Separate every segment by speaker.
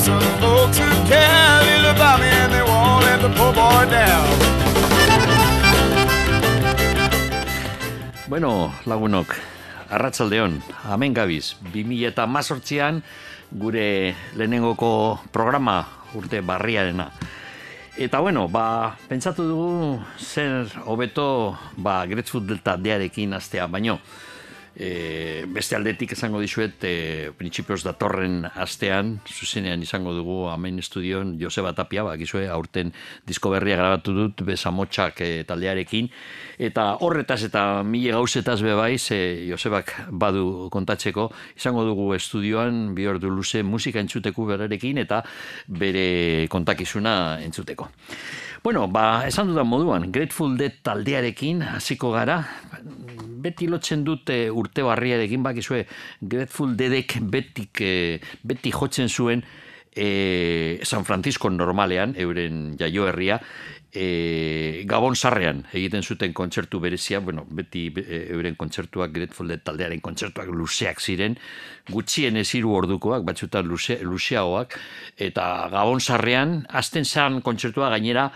Speaker 1: some folks who care a little about me and they won't let the poor boy down.
Speaker 2: Bueno, lagunok, arratsaldeon, hemen gabiz, 2000 eta mazortzian gure lehenengoko programa urte barriarena. Eta bueno, ba, pentsatu dugu zer hobeto ba, Grateful Delta dearekin astea, baino e, beste aldetik esango dizuet e, printzipioz datorren astean, zuzenean izango dugu amen estudion Joseba Tapia, ba, gizue, aurten disko berria grabatu dut besamotxak e, taldearekin, eta horretaz eta mile gauzetaz bebaiz, e, Josebak badu kontatzeko, izango dugu estudioan bi ordu luze musika entzuteku berarekin eta bere kontakizuna entzuteko. Bueno, ba, esan dudan moduan, Grateful Dead taldearekin hasiko gara, beti lotzen dute urte barriarekin, bakizue, Grateful Deadek betik, e, beti jotzen zuen e, San Francisco normalean, euren jaio herria, e, Gabon sarrean egiten zuten kontzertu berezia, bueno, beti euren kontzertuak, Grateful Dead taldearen kontzertuak luzeak ziren, gutxien ez hiru ordukoak, batzutan luze, luzeagoak, eta Gabon sarrean, azten zan kontzertua gainera,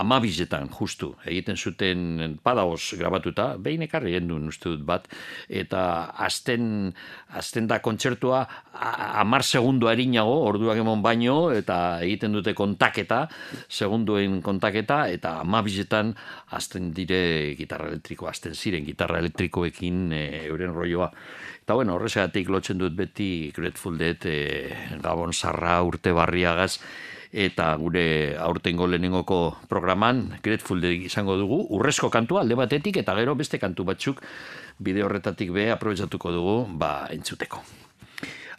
Speaker 2: amabizetan, justu, egiten zuten padaoz grabatuta, behin ekarri gendun uste dut bat, eta azten, azten da kontzertua amar segundu harinago, orduak emon baino, eta egiten dute kontaketa, segunduen kontaketa, eta amabizetan azten dire gitarra elektriko, azten ziren gitarra elektrikoekin e, euren roioa. Eta bueno, horrezatik lotzen dut beti Grateful Dead e, Gabon Sarra urte barriagaz, eta gure aurtengo lehenengoko programan Grateful Dead izango dugu, urrezko kantua alde batetik eta gero beste kantu batzuk bide horretatik be aprobetsatuko dugu ba entzuteko.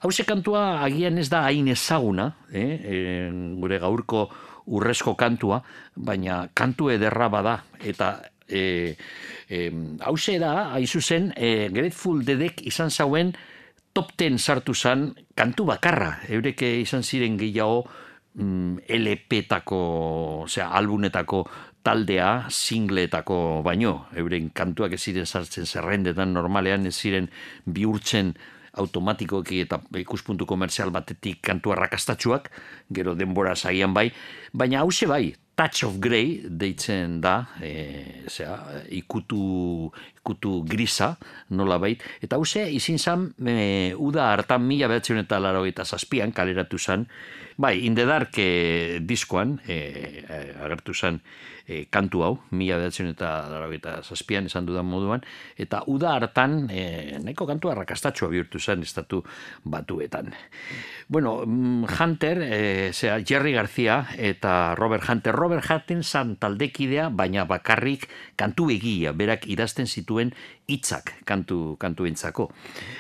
Speaker 2: Hauze kantua agian ez da hain ezaguna, eh? E, gure gaurko urrezko kantua, baina kantu ederra bada eta e, e, hauze da, haizu zen, e, Grateful Deadek izan zauen top ten sartu zan kantu bakarra, eureke izan ziren gehiago mm, LP-tako, osea, albunetako taldea, singleetako baino, euren kantuak ez ziren sartzen zerrendetan normalean, ez ziren bihurtzen automatikoki eta ikuspuntu komerzial batetik kantu arrakastatxuak, gero denbora zagian bai, baina hause bai, Touch of Grey deitzen da, e, zera, ikutu, ikutu grisa, nola bait, eta hause izin zan, e, uda hartan mila behatzen eta laro eta zazpian kaleratu zan, Bai, in the dark e, diskoan, e, agertu zen e, kantu hau, mila behatzen eta dara eta zazpian esan dudan moduan, eta uda hartan, e, nahiko kantu arrakastatxua bihurtu zen estatu batuetan. Bueno, mm, Hunter, e, zera, Jerry Garcia eta Robert Hunter, Robert Hunter zan taldekidea, baina bakarrik kantu egia, berak idazten zituen hitzak kantu, kantu entzako.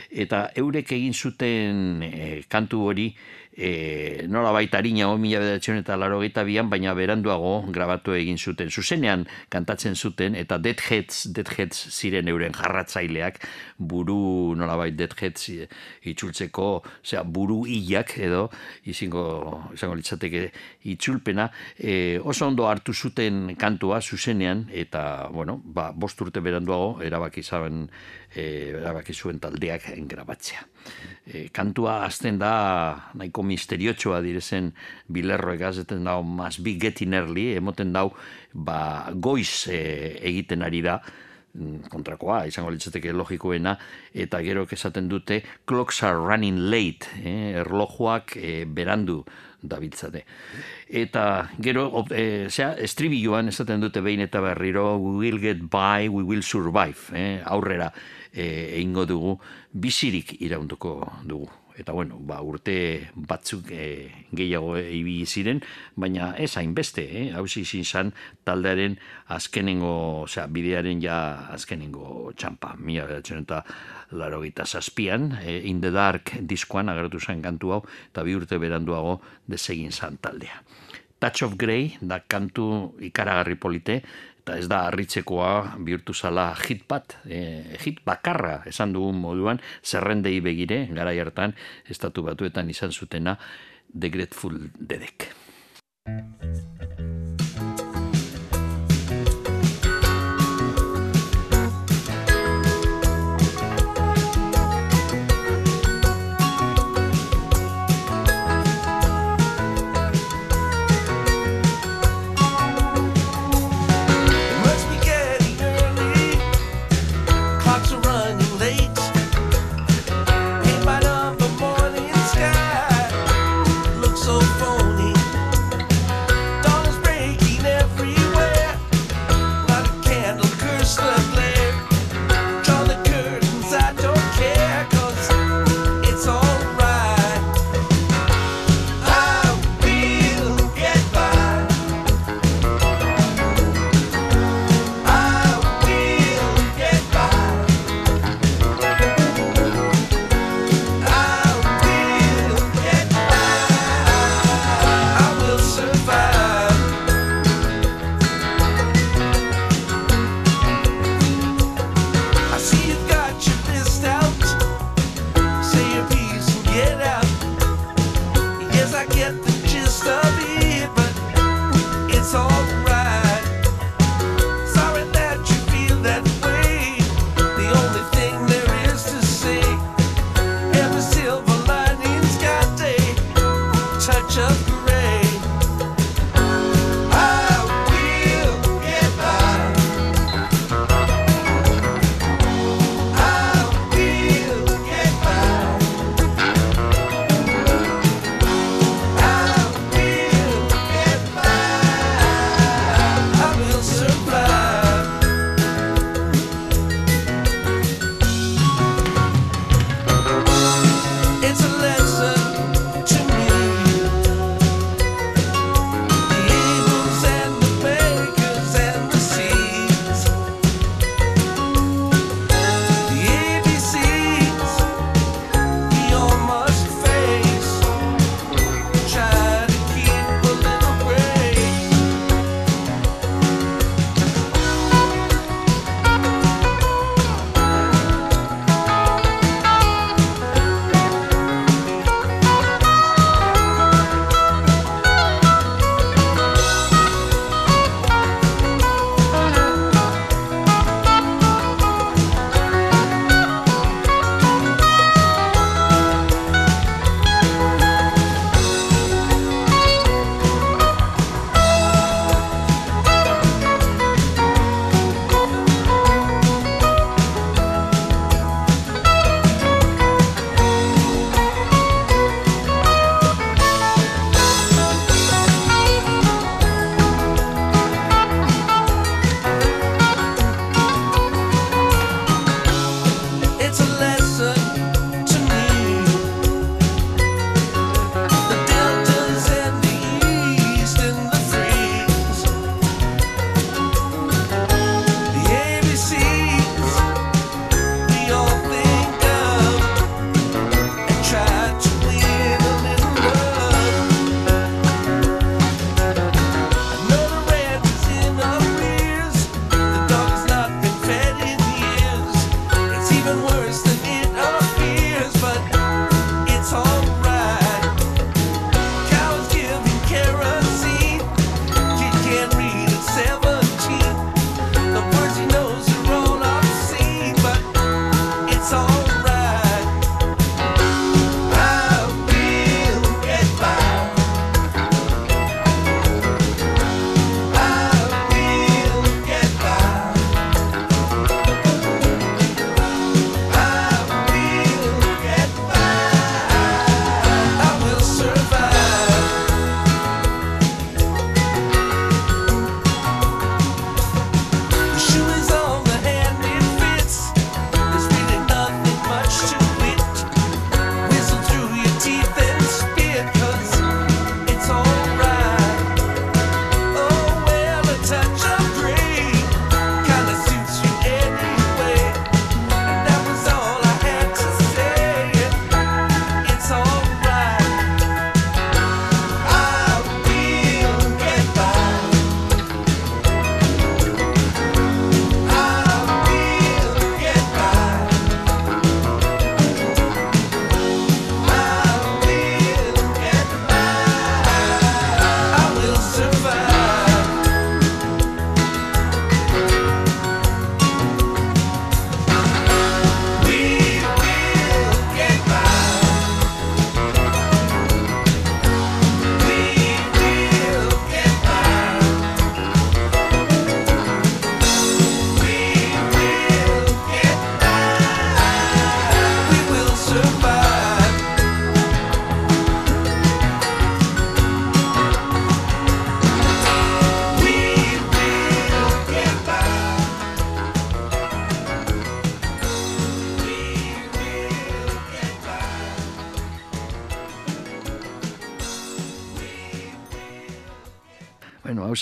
Speaker 2: Eta eurek egin zuten e, kantu hori, e, nola baita harina mila bedatzen eta laro bian, baina beranduago grabatu egin zuten. Zuzenean kantatzen zuten, eta Dead Heads, Dead Heads ziren euren jarratzaileak, buru nola baita Dead Heads itxultzeko, osea, buru hilak edo, izango, izango litzateke itxulpena, e, oso ondo hartu zuten kantua zuzenean, eta, bueno, ba, bost urte beranduago, erabaki zaben, e, erabaki zuen taldeak engrabatzea. E, kantua azten da nahiko misteriotxoa direzen bilerro egazeten dau mas bi getting early, emoten dau ba, goiz e, egiten ari da, mm, kontrakoa, izango litzateke logikoena, eta gero esaten dute clocks are running late, eh, erlojuak e, berandu dabiltzate. Eta gero, e, zera, estribilloan esaten dute behin eta berriro, we will get by, we will survive, eh, aurrera e, egingo dugu, bizirik iraunduko dugu. Eta bueno, ba, urte batzuk e, gehiago ibili ziren, baina ez hainbeste, eh? hau izin zan taldearen azkenengo, osea, bidearen ja azkenengo txampa, mila beratzen eta laro gita zazpian, e, in the dark diskoan agertu zen kantu hau, eta bi urte beranduago desegin zan taldea.
Speaker 3: Touch of Grey da kantu ikaragarri polite, eta ez da harritzekoa bihurtu zala hit bat, e, hit bakarra esan dugun moduan, zerrendei begire, gara hartan estatu batuetan izan zutena, The Grateful Deadek.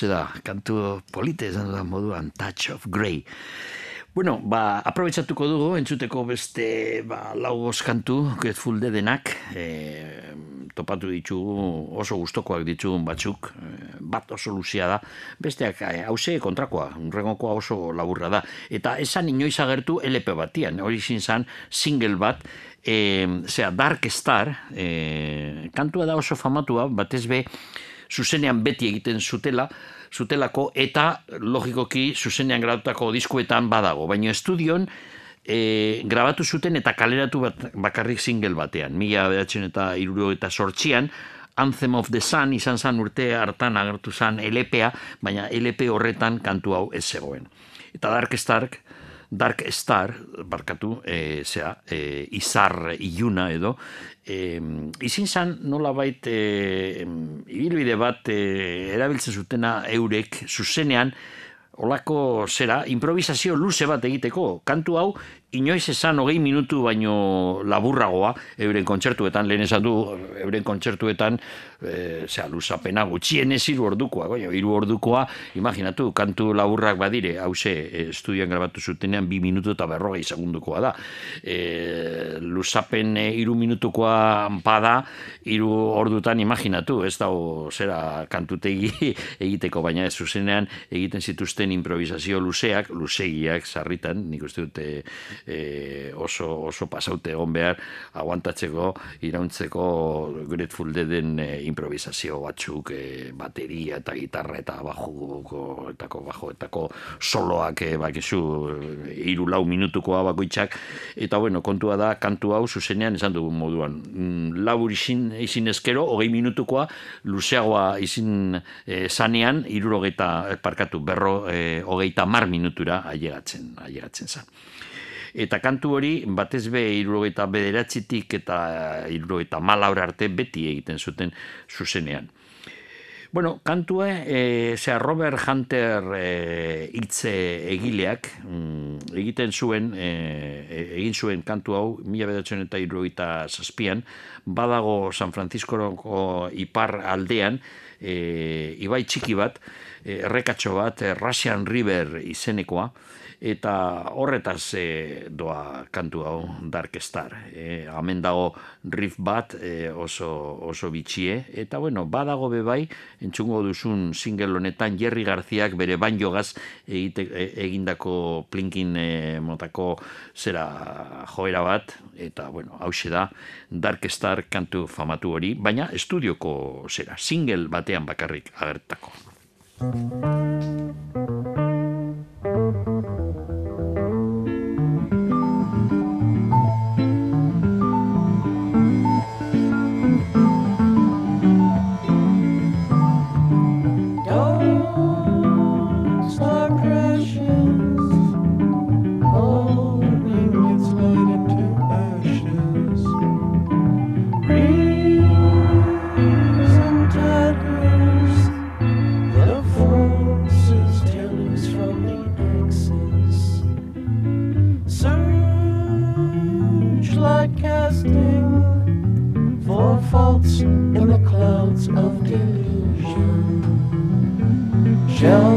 Speaker 2: Bueno, hau da, kantu polite esan da moduan, Touch of Grey. Bueno, ba, aprobetsatuko dugu, entzuteko beste ba, laugos kantu, Grateful denak, e, topatu ditugu, oso gustokoak ditugun batzuk, e, bat oso luzia da, besteak e, hause kontrakoa, unrengokoa oso laburra da, eta esan inoiz agertu LP batian, hori zan single bat, e, zera, Dark Star, e, kantua da oso famatua, batez be, zuzenean beti egiten zutela, zutelako eta logikoki zuzenean grabatutako diskuetan badago. Baina estudion e, grabatu zuten eta kaleratu bat, bakarrik single batean. Mila behatzen eta iruro eta sortxian, Anthem of the Sun izan zan urte hartan agertu zan LPA, baina LP horretan kantu hau ez zegoen. Eta Dark Stark, Dark Star, barkatu, e, zera, e, izar iluna edo, e, izin zan nola bait e, ibilbide bat e, erabiltzen zutena eurek zuzenean, Olako zera, improvisazio luze bat egiteko, kantu hau inoiz esan hogei minutu baino laburragoa, euren kontzertuetan, lehen esan du, euren kontzertuetan, e, zera, luzapena gutxien ez iru ordukoa, goio, iru ordukoa, imaginatu, kantu laburrak badire, hause, e, estudian grabatu zutenean, bi minutu eta berrogei segundukoa da. E, luzapen e, iru minutukoa bada, iru ordutan, imaginatu, ez da, zera, kantutegi egiteko, baina ez zuzenean, egiten zituzten improvisazio luzeak, luzegiak, sarritan, nik uste dute, e, oso, oso pasaute egon behar aguantatzeko irauntzeko Grateful Deaden e, improvisazio batzuk e, bateria eta gitarra eta bajo etako bajo etako soloak e, bakizu hiru lau minutukoa bakoitzak. Eta bueno kontua da kantu hau zuzenean esan dugu moduan. Mm, labur izin, izin eskero hogei minutukoa luzeagoa izin e, zanean irurogeita parkatu berro e, hogeita mar minutura ailegatzen ailegatzen zan eta kantu hori batez be irurogeita bederatzitik eta irurogeita malaura arte beti egiten zuten zuzenean. Bueno, kantue, e, zera Robert Hunter e, itze egileak mm, egiten zuen, e, egin zuen kantu hau, mila bedatzen eta irurogeita zazpian, badago San Francisco ipar aldean, e, ibai txiki bat, errekatxo bat, Russian River izenekoa, eta horretaz e, doa kantu hau Dark Star. E, hemen dago riff bat e, oso, oso bitxie, eta bueno, badago bebai, entzungo duzun single honetan Jerry Garziak bere bain jogaz egite, e, egindako plinkin e, motako zera joera bat, eta bueno, hause da Dark Star kantu famatu hori, baina estudioko zera, single batean bakarrik agertako. bukaeran of delusion. Shall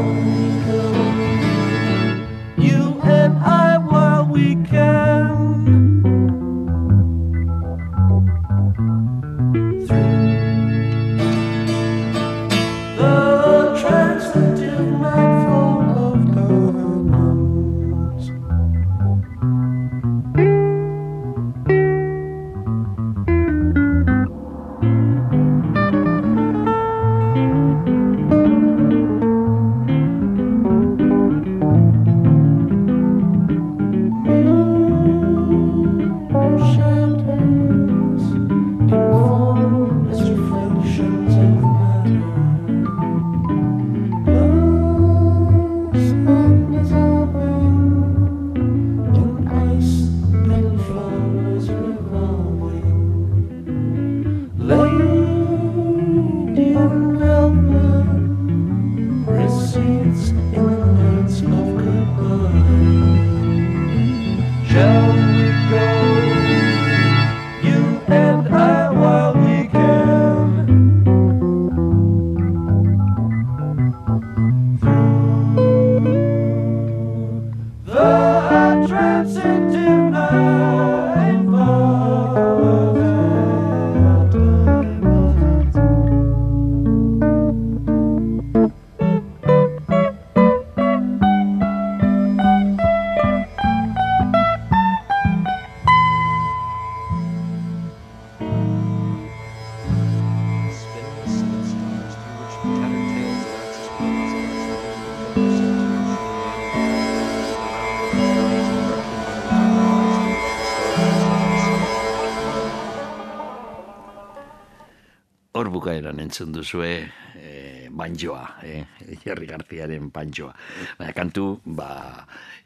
Speaker 2: entzun duzue e, banjoa, e, Jerry Garziaren banjoa. Baina kantu, ba,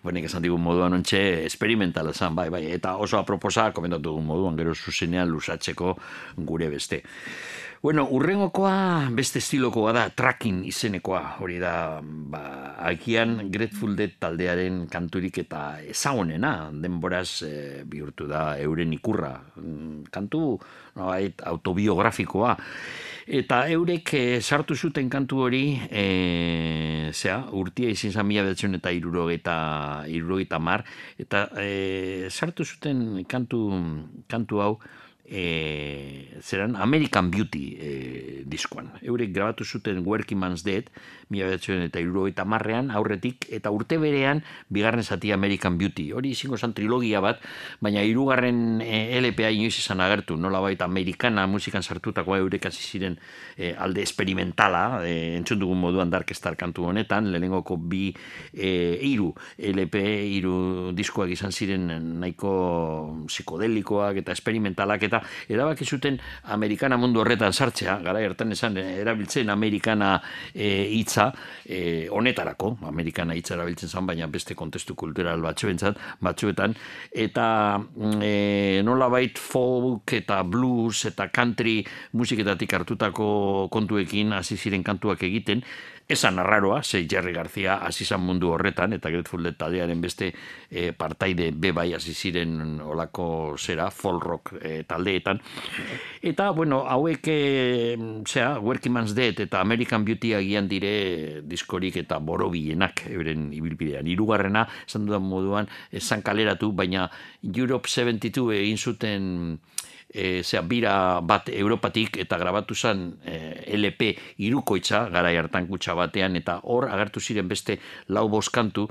Speaker 2: bonek esan digun moduan ontxe, experimental esan, bai, bai, eta oso aproposa, komendatu dugun moduan, gero zuzenean lusatzeko gure beste. Bueno, urrengokoa beste estilokoa da, tracking izenekoa, hori da, ba, agian Grateful Dead taldearen kanturik eta ezagonena, denboraz e, bihurtu da euren ikurra. Mm, kantu no, autobiografikoa. Eta eurek e, sartu zuten kantu hori, e, zera, urtia izin zan mila eta irurogeita mar, eta e, sartu zuten kantu, kantu hau, e, zeran American Beauty e, diskoan. Eurek grabatu zuten Working Man's Dead, mila iruro eta marrean, aurretik, eta urte berean, bigarren zati American Beauty. Hori izango zan trilogia bat, baina irugarren e, LPA inoiz izan agertu, nola baita amerikana musikan sartutako eurek hasi ziren e, alde experimentala, e, entzun dugun moduan Dark kantu honetan, lehenengoko bi e, iru LP, iru diskoak izan ziren nahiko psikodelikoak eta experimentalak, eta erabaki zuten amerikana mundu horretan sartzea, gara ertan esan, erabiltzen amerikana e, hitza e, honetarako, amerikana hitza erabiltzen zan, baina beste kontestu kultural batzuetan, batzuetan, eta e, nola bait folk eta blues eta country musiketatik hartutako kontuekin hasi ziren kantuak egiten, Esan arraroa, zei Jerry Garcia azizan mundu horretan, eta Grateful Dead taldearen beste e, partaide bebai ziren olako zera, folk rock e, taldeetan. Eta, bueno, hauek, e, zera, Working Man's Dead eta American Beauty agian dire diskorik eta borobienak euren ibilbidean. Hirugarrena esan dudan moduan, esan kaleratu, baina Europe 72 egin zuten e, zera, bira bat Europatik eta grabatu zen e, LP irukoitza, gara hartan kutsa batean, eta hor agertu ziren beste lau boskantu,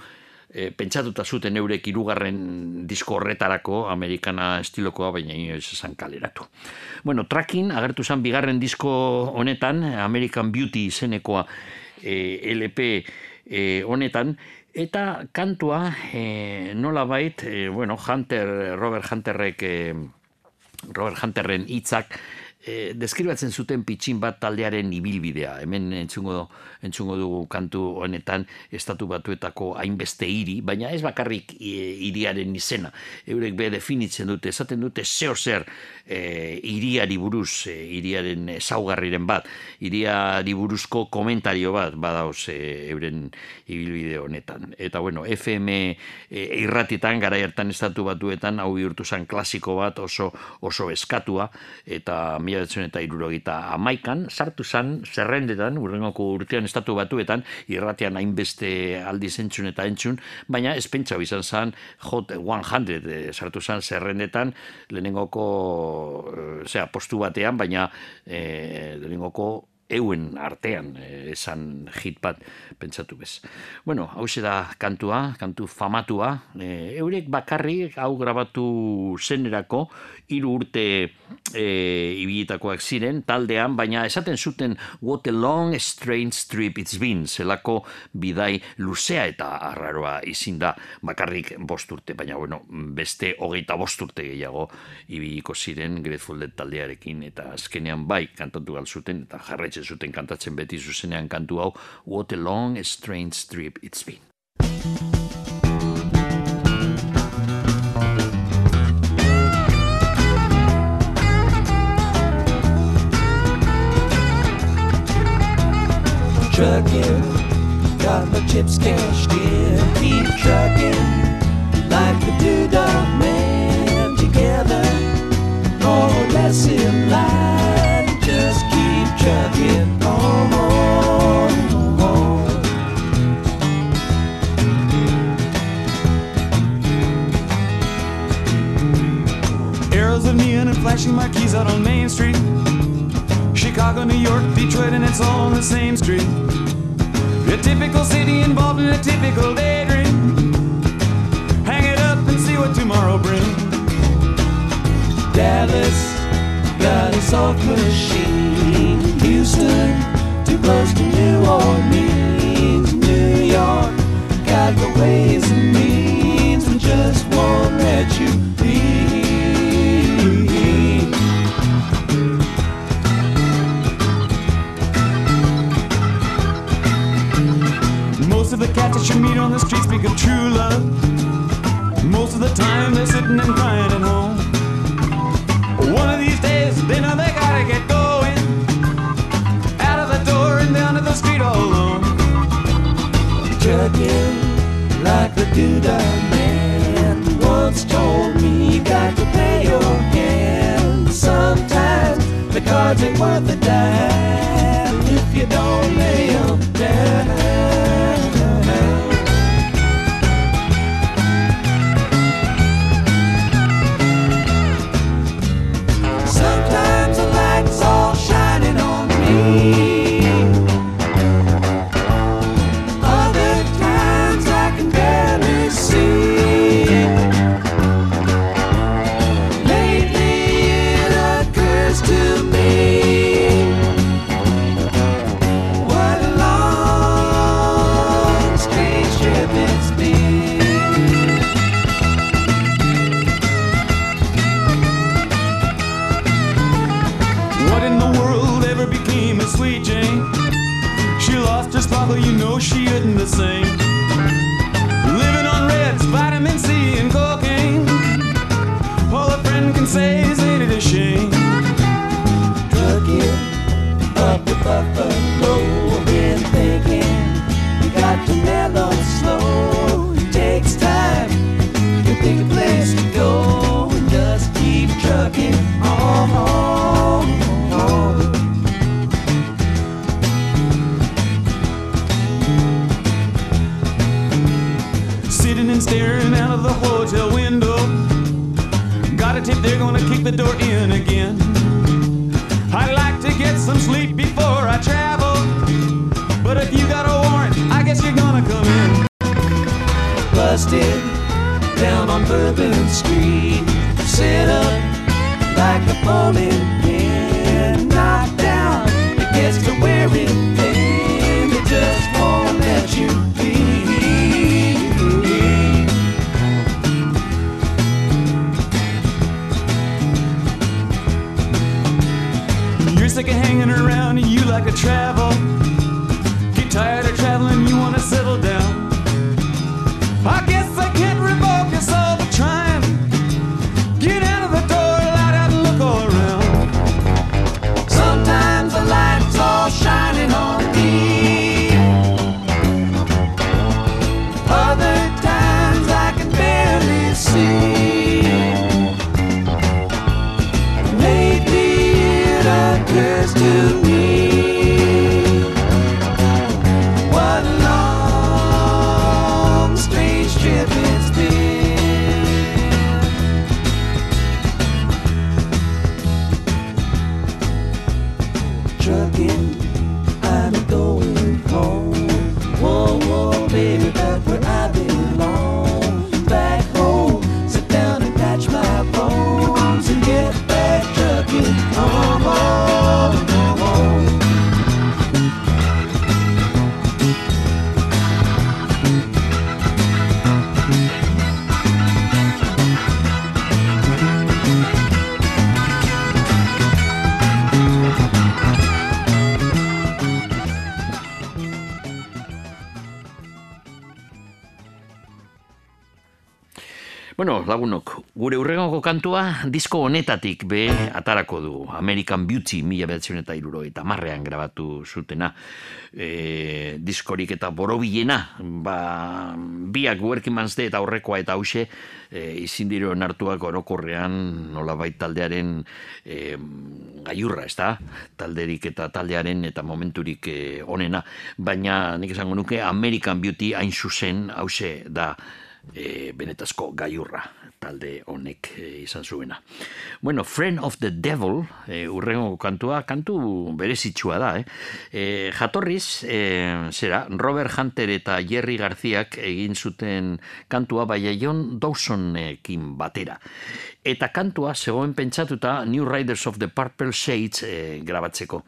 Speaker 2: e, pentsatuta zuten eurek irugarren disko horretarako, amerikana estilokoa, baina inoiz esan kaleratu. Bueno, tracking agertu zen bigarren disko honetan, American Beauty izenekoa e, LP e, honetan, eta kantua e, nola bait, e, bueno, Hunter, Robert Hunterrek... E, Robert Hunterren hitzak e, deskribatzen zuten pitxin bat taldearen ibilbidea. Hemen entzungo, entzungo dugu kantu honetan estatu batuetako hainbeste hiri, baina ez bakarrik hiriaren izena. Eurek be definitzen dute, esaten dute zeo zer e, iriari buruz, e, iriaren saugarriren bat, iriari buruzko komentario bat badauz e, euren ibilbide honetan. Eta bueno, FM e, irratitan, gara hartan estatu batuetan, hau bihurtu zen klasiko bat oso oso eskatua, eta mila eta irurogita amaikan, sartu zan, zerrendetan, urrengoko urtean estatu batuetan, irratian hainbeste aldi zentzun eta entzun, baina espentsa bizan zan, hot 100, e, sartu zan, zerrendetan, lehenengoko, e, postu batean, baina e, lehenengoko euen artean eh, esan hit bat pentsatu bez. Bueno, hau da kantua, kantu famatua, e, eurek bakarrik hau grabatu zenerako hiru urte e, ibilitakoak ziren taldean, baina esaten zuten what a long strange trip it's been, zelako bidai luzea eta arraroa izin da bakarrik bost urte, baina bueno, beste hogeita bost urte gehiago ibiliko ziren Grateful Dead taldearekin eta azkenean bai kantatu galzuten eta jarraitzen zuten kantatzen beti zuzenean kantu hau What a long strange trip it's been. Trucking, got my chips cashed in, keep trucking, like the doodah man together, more or less in line, just keep trucking on. Arrows of neon and flashing marquees out on Main Street. Chicago, New York, Detroit, and it's all on the same street. A typical city involved in a typical daydream. Hang it up and see what tomorrow brings. Dallas got a soft machine. Houston, too close to New Orleans. New York, got the ways and means, and just won't
Speaker 4: of the cats that you meet on the street speak of true love. Most of the time they're sitting and crying at home. One of these days they know they gotta get going. Out of the door and down to the street all alone.
Speaker 3: Trucking like the Duda man once told me you got to pay your hand. Sometimes the cards ain't worth a dime if you don't lay 'em
Speaker 2: lagunok, gure urrengoko kantua disko honetatik be atarako du. American Beauty mila behatzen eta iruro eta marrean grabatu zutena. E, diskorik eta borobilena, ba, biak working man's day eta aurrekoa eta hause, e, izin diro nartuak orokorrean nolabait taldearen e, gaiurra, ez da? Talderik eta taldearen eta momenturik e, onena. Baina nik esango nuke American Beauty hain zuzen hause da e, benetazko gaiurra talde honek e, izan zuena. Bueno, Friend of the Devil, e, urrengo kantua, kantu berezitsua da, eh? E, jatorriz, e, zera, Robert Hunter eta Jerry Garziak egin zuten kantua, baina John Dawsonekin batera. Eta kantua zegoen pentsatuta New Riders of the Purple Shades eh, grabatzeko.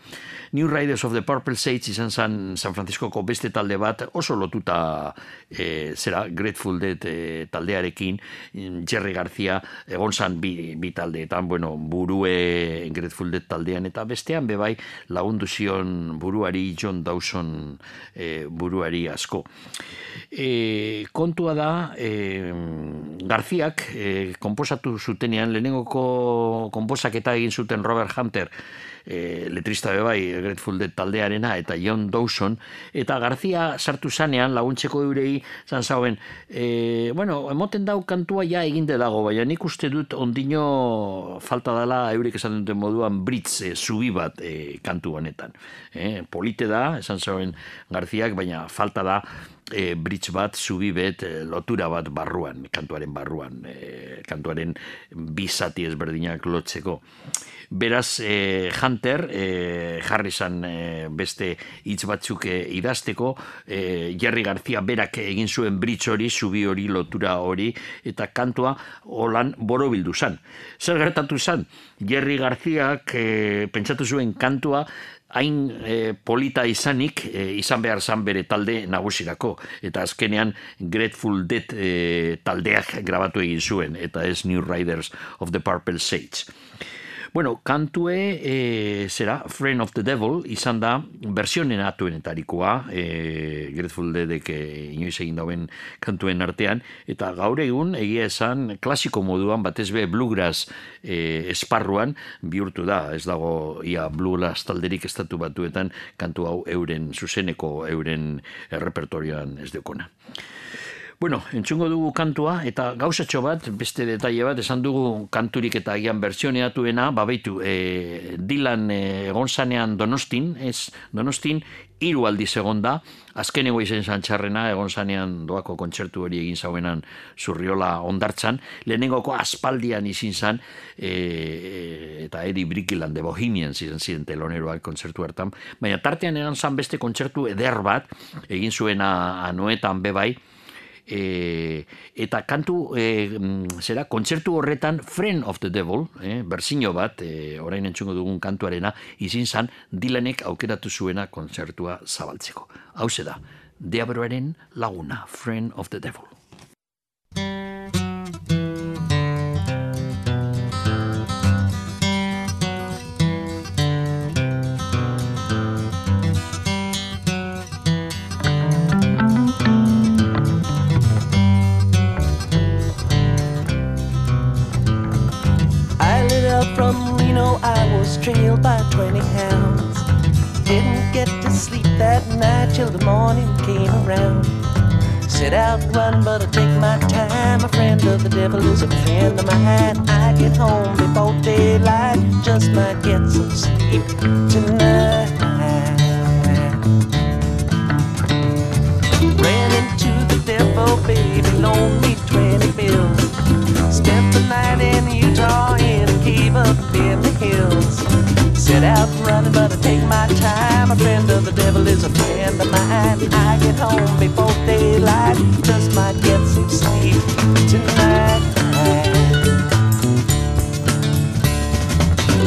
Speaker 2: New Riders of the Purple Shades izan zen San Franciscoko beste talde bat oso lotuta eh, zera Grateful Dead eh, taldearekin Jerry Garcia egon zan bi, bi taldeetan, bueno, burue Grateful Dead taldean eta bestean bebai lagundu zion buruari John Dawson eh, buruari asko. E, kontua da e, Garziak e, komposatu zutenean lehenengoko komposaketa egin zuten Robert Hunter e, letrista be bai Grateful Dead taldearena eta John Dawson eta Garzia sartu zanean laguntzeko eurei zan zauen e, bueno, emoten dau kantua ja eginde dago baina nik uste dut ondino falta dela eurek esan duten moduan britz e, zubi bat e, kantu honetan. E, polite da, esan zauen Garziak baina falta da e, bridge bat, zubi bet, e, lotura bat barruan, kantuaren barruan, e, kantuaren bizati ezberdinak lotzeko. Beraz, e, Hunter, e, Harrison e, beste hitz batzuk e, idazteko, e, Jerry García berak egin zuen bridge hori, zubi hori, lotura hori, eta kantua holan borobildu zan. Zer gertatu zan? Jerry Garcíak e, pentsatu zuen kantua, hain e, polita izanik e, izan behar zan bere talde nagusirako eta azkenean Grateful Dead e, taldeak grabatu egin zuen eta ez New Riders of the Purple Sage. Bueno, kantue, e, zera, Friend of the Devil, izan da, versionen atuenetarikoa, e, Grateful Deadek e, inoiz egin dauen kantuen artean, eta gaur egun, egia esan, klasiko moduan, batez be, bluegrass e, esparruan, bihurtu da, ez dago, ia, bluegrass talderik estatu batuetan, kantu hau euren, zuzeneko euren repertorioan ez deukona. Bueno, entzungo dugu kantua, eta gauzatxo bat, beste detaile bat, esan dugu kanturik eta agian bertsioneatuena, babeitu, e, Dylan e, egon zanean donostin, ez, donostin, hiru aldiz egon da, azken izen zantxarrena, egon zanean doako kontzertu hori egin zauenan zurriola ondartzan, lehenengoko aspaldian izin zan, e, eta Eddie Brickiland de Bohemian ziren ziren teloneroak kontzertu hartan, baina tartean egon zan beste kontzertu eder bat, egin zuena anuetan bebai, e, eta kantu e, zera kontzertu horretan Friend of the Devil e, berzino bat e, orain entzungo dugun kantuarena izin zan dilenek aukeratu zuena kontzertua zabaltzeko. Hau da Deabroaren laguna Friend of the Devil
Speaker 3: I was trailed by 20 hounds. Didn't get to sleep that night till the morning came around. Set out running, but I take my time. A friend of the devil is a friend of mine. I get home before daylight, just might get some sleep tonight. Ran into the devil, baby, loaned me 20 bills. Spent the night in Utah in cave up in the hills. Set out running, but I take my time. A friend of the devil is a friend of mine. I get home before daylight, just might get some sleep tonight.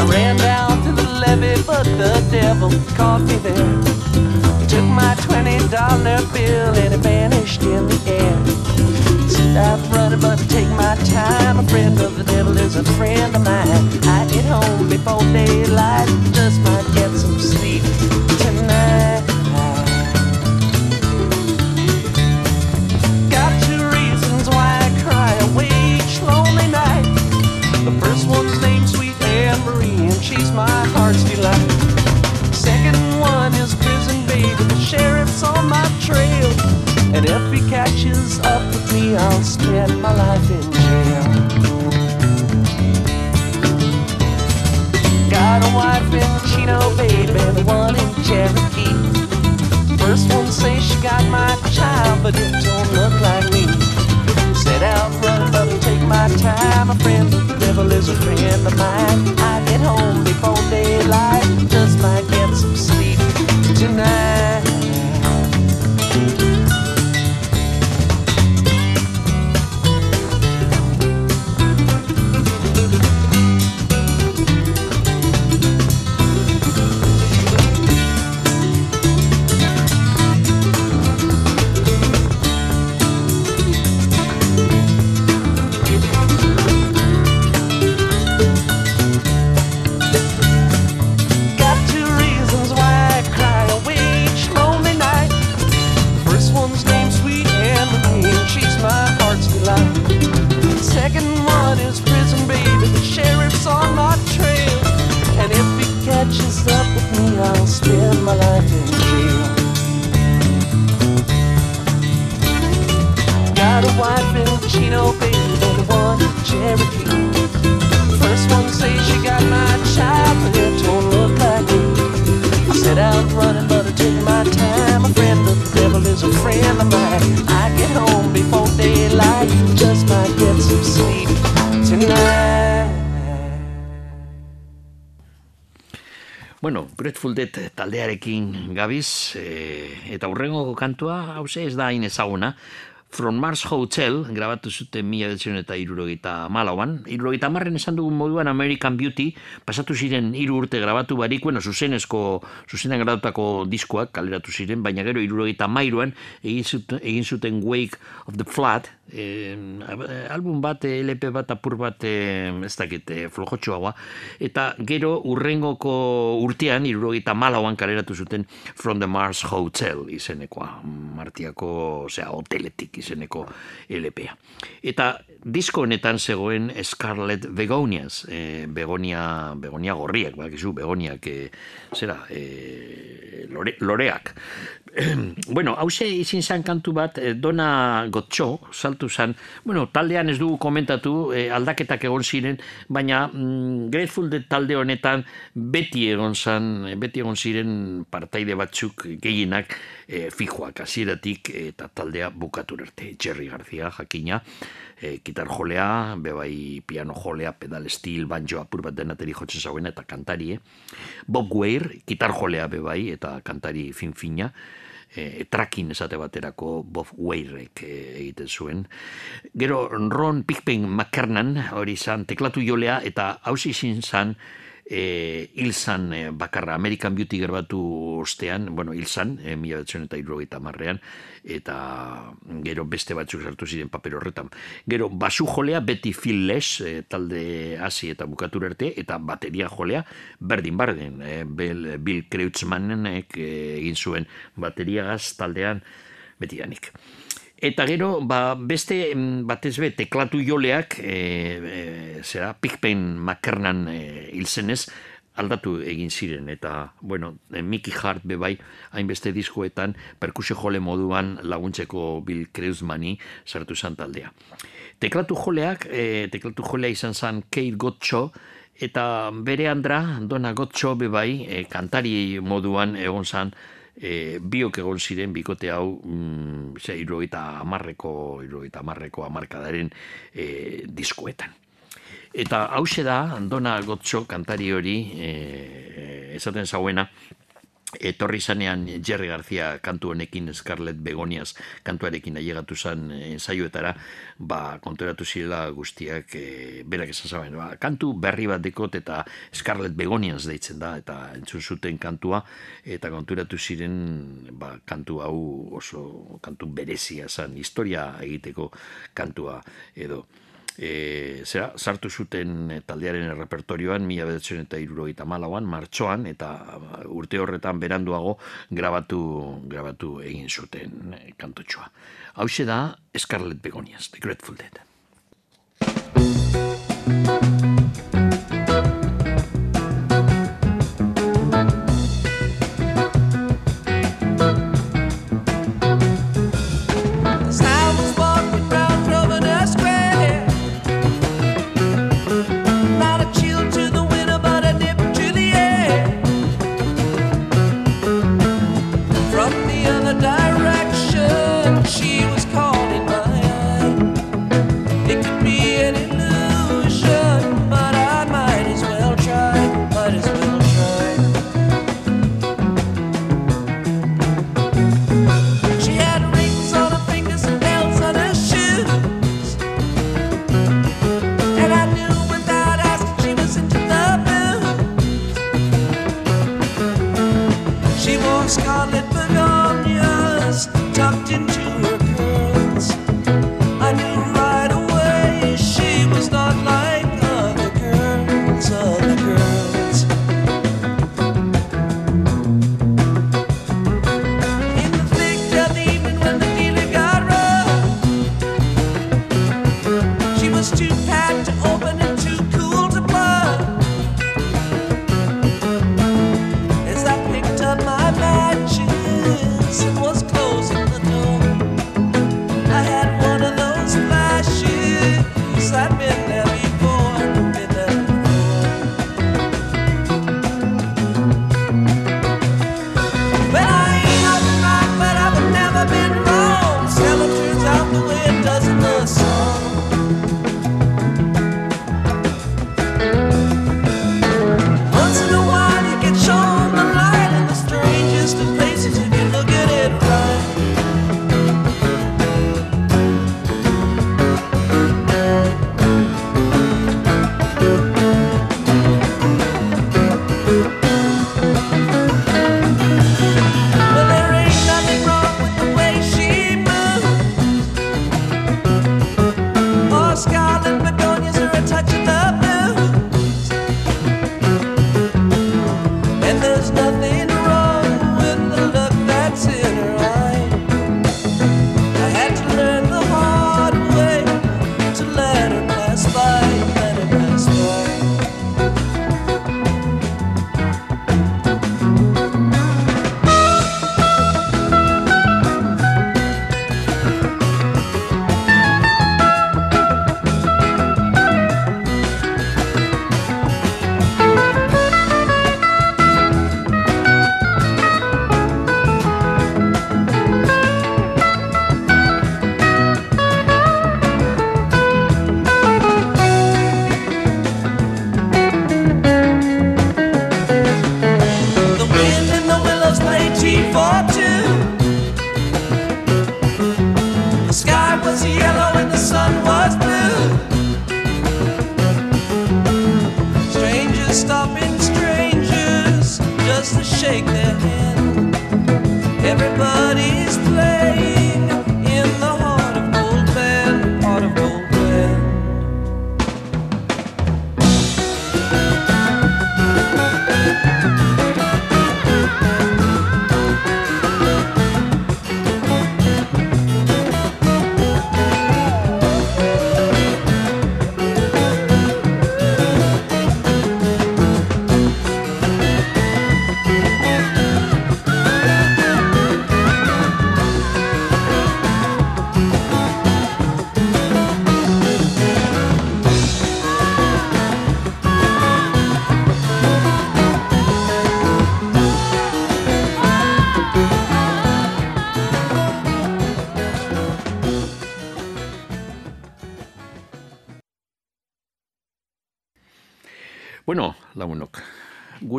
Speaker 3: I ran down to the levee, but the devil caught me there. He took my twenty dollar bill and it vanished in the air. Stop running, but take
Speaker 2: taldearekin gabiz, e, eta hurrengo kantua, hause ez da hain ezaguna, From Mars Hotel, grabatu zuten mila betzen eta irurogeita malauan. Irurogeita marren esan dugun moduan American Beauty, pasatu ziren hiru urte grabatu barik, bueno, zuzenezko, zuzenan grabatutako diskoak kaleratu ziren, baina gero irurogeita mairuan egin zuten, egin zuten Wake of the Flood, eh, album bat, eh, LP bat, apur bat, eh, ez dakit, eh, flojotxoagoa, eta gero urrengoko urtean, irurogeita malauan kaleratu zuten From the Mars Hotel izenekoa, martiako, osea, hoteletik izeneko LPa. Eta disko honetan zegoen Scarlet Begonias, eh, begonia, begonia gorriak, bakizu, begoniak, eh, zera, eh, lore, loreak. bueno, hause izin zan kantu bat, Dona Gotxo, saltu zan, bueno, taldean ez dugu komentatu, eh, aldaketak egon ziren, baina mm, Grateful Dead talde honetan beti egon zan, beti egon ziren partaide batzuk gehienak eh, fijoak hasieratik eta taldea bukatu arte. Jerry García, jakina, eh, gitar jolea, bebai piano jolea, pedal steel, banjo apur bat denateri jotzen zauena eta kantari, eh? Bob Weir, gitar jolea bebai eta kantari fin-fina, e, trakin esate baterako Bob Weirek e, egiten zuen. Gero Ron Pigpen McKernan hori izan teklatu jolea eta hausi izin zan e, hilzan e, bakarra American Beauty gerbatu ostean, bueno, hilzan, e, mila betzen eta irrogeita marrean, eta gero beste batzuk sartu ziren paper horretan. Gero basu jolea beti Phil Les, e, talde hasi eta bukatur arte, eta bateria jolea berdin bardin, e, Bill, Bill Kreutzmannek e, egin zuen bateria gaz taldean beti danik. Eta gero, ba, beste batez be, teklatu joleak, e, e, zera, Pigpen Makernan e, hilzenez, aldatu egin ziren, eta, bueno, e, Mickey Hart bebai, hainbeste diskoetan, perkusio jole moduan laguntzeko Bill Kreuzmani sartu zan taldea. Teklatu joleak, e, teklatu jolea izan zan Kate Gotcho, eta bere andra, Dona Gotcho bebai, e, kantari moduan egon zan, e, biok egon ziren bikote hau mm, ze, irurogeita amarreko irurogeita amarreko amarkadaren e, diskoetan. Eta hause da, Dona Gotzo kantari hori, e, esaten zauena, etorri zanean Jerry García kantu honekin Scarlett Begonias kantuarekin ailegatu zan ensaioetara, ba, konturatu zirela guztiak e, berak esan zaben, ba, kantu berri bat dekot eta Scarlett Begonias deitzen da, eta entzun zuten kantua, eta konturatu ziren ba, kantu hau oso kantu berezia zan, historia egiteko kantua edo e, zera, sartu zuten e, taldearen repertorioan mila bedatzen eta irurogeita malauan, martxoan, eta ba, urte horretan beranduago grabatu, grabatu egin zuten e, kantotxoa. Hau da Scarlett Begonias, The Grateful Dead.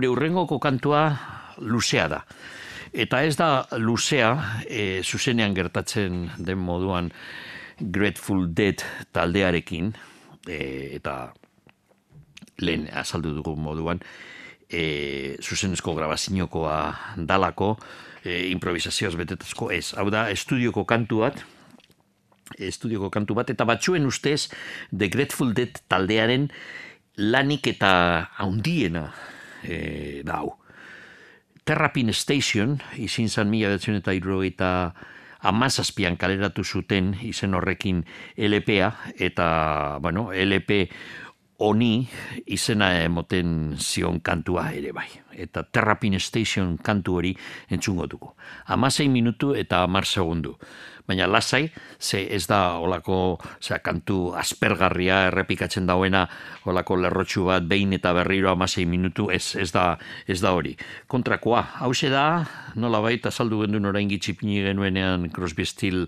Speaker 2: Gure urrengoko kantua luzea da. Eta ez da luzea, e, zuzenean gertatzen den moduan Grateful Dead taldearekin, e, eta lehen azaldu dugu moduan, e, zuzenezko grabazinokoa dalako, e, improvisazioaz betetazko ez. Hau da, estudioko kantu bat, estudioko kantu bat, eta batzuen ustez The Grateful Dead taldearen lanik eta haundiena e, da hau. Terrapin Station, izin zan mila betzen eta irrogeita amazazpian kaleratu zuten izen horrekin LPA, eta, bueno, LP honi izena emoten zion kantua ere bai. Eta Terrapin Station kantu hori entzungo dugu. Amasei minutu eta amar segundu. Baina lasai, ze ez da olako zera, kantu aspergarria errepikatzen dauena olako lerrotxu bat behin eta berriro amasei minutu ez, ez, da, ez da hori. Kontrakoa, hause da, nola baita saldu gendun orain gitxipini genuenean Crosby Still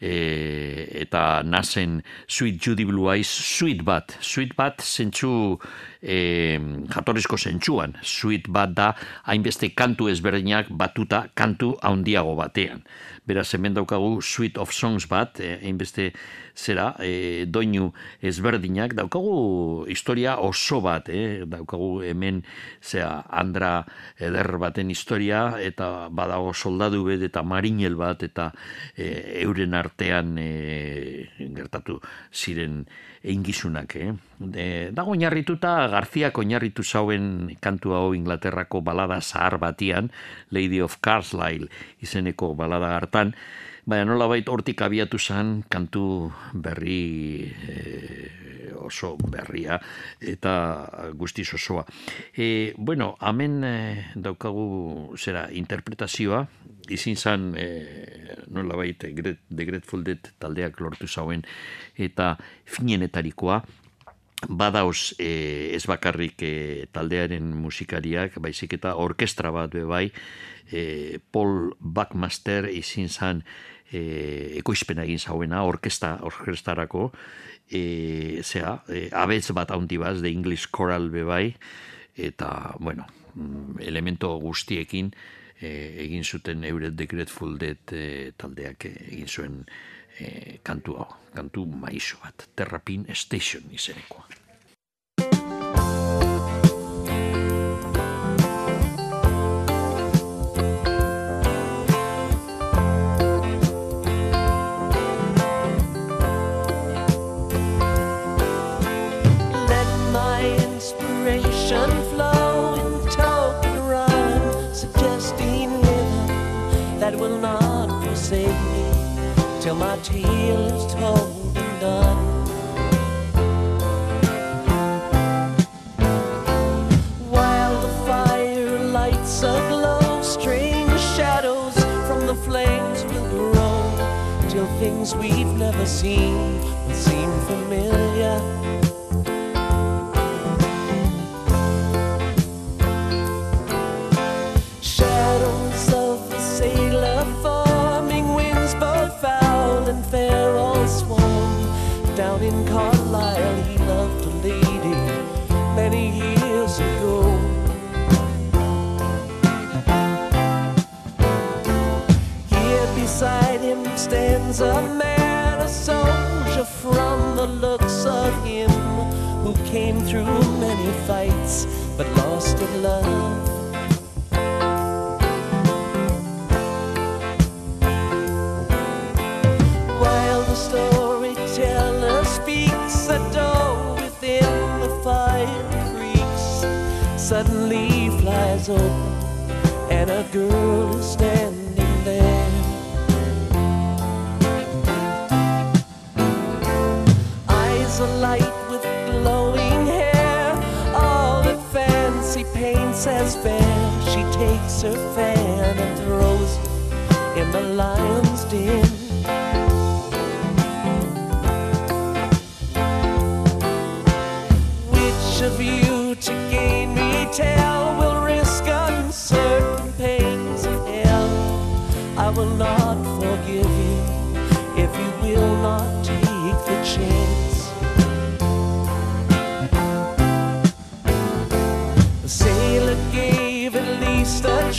Speaker 2: e, eta nazen Sweet Judy Blue Eyes, Sweet bat, Sweet bat zentsu e, jatorrizko zentsuan, Sweet bat da hainbeste kantu ezberdinak batuta kantu handiago batean. Beraz, hemen daukagu Sweet of Songs bat, eh, hainbeste zera, e, doinu ezberdinak, daukagu historia oso bat, eh? daukagu hemen zera, Andra eder baten historia, eta badago soldadu bet eta marinel bat, eta e, euren artean e, gertatu ziren eingizunak, eh? De, dago oinarrituta, Garziak oinarritu zauen kantu hau Inglaterrako balada zahar batian, Lady of Carlisle izeneko balada hartan, baina nola bait hortik abiatu zen kantu berri e, oso berria eta guztiz osoa. E, bueno, hemen e, daukagu zera interpretazioa, izin zan e, nola bait The Grateful Dead taldeak lortu zauen eta finenetarikoa, badauz e, ez bakarrik e, taldearen musikariak, baizik eta orkestra bat be bai, e, Paul Buckmaster izin zan e, ekoizpena egin zauena, orkesta, orkestarako, e, zera, e, abetz bat haundi baz, de English Choral be bai, eta, bueno, mm, elemento guztiekin e, egin zuten euret The Grateful Dead e, taldeak egin zuen e, kantu hau, kantu maizo bat, Terrapin Station izenekoa.
Speaker 3: My tale is told and done. While the fire lights aglow, strange shadows from the flames will grow till things we've never seen will seem familiar. A man a soldier from the looks of him who came through many fights but lost at love. While the storyteller speaks, a door within the fire creaks, suddenly flies open, and a girl is standing as fair. She takes her fan and throws it in the lion's den. Which of you to gain retail will risk uncertain pains of hell? I will not forgive you if you will not take the chance.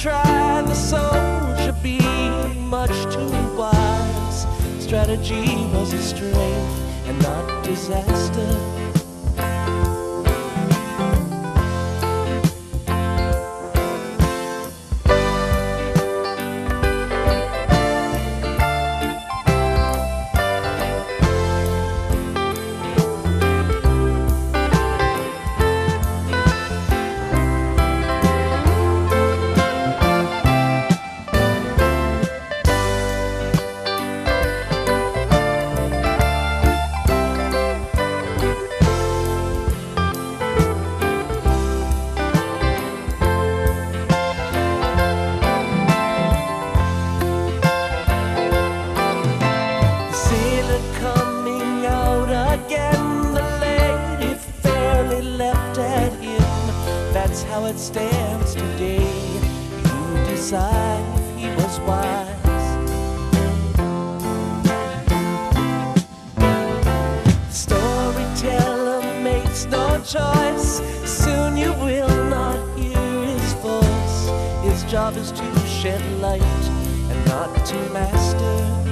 Speaker 3: Try, the soldier being much too wise. Strategy was a strength and not disaster. Job is to shed light and not to master.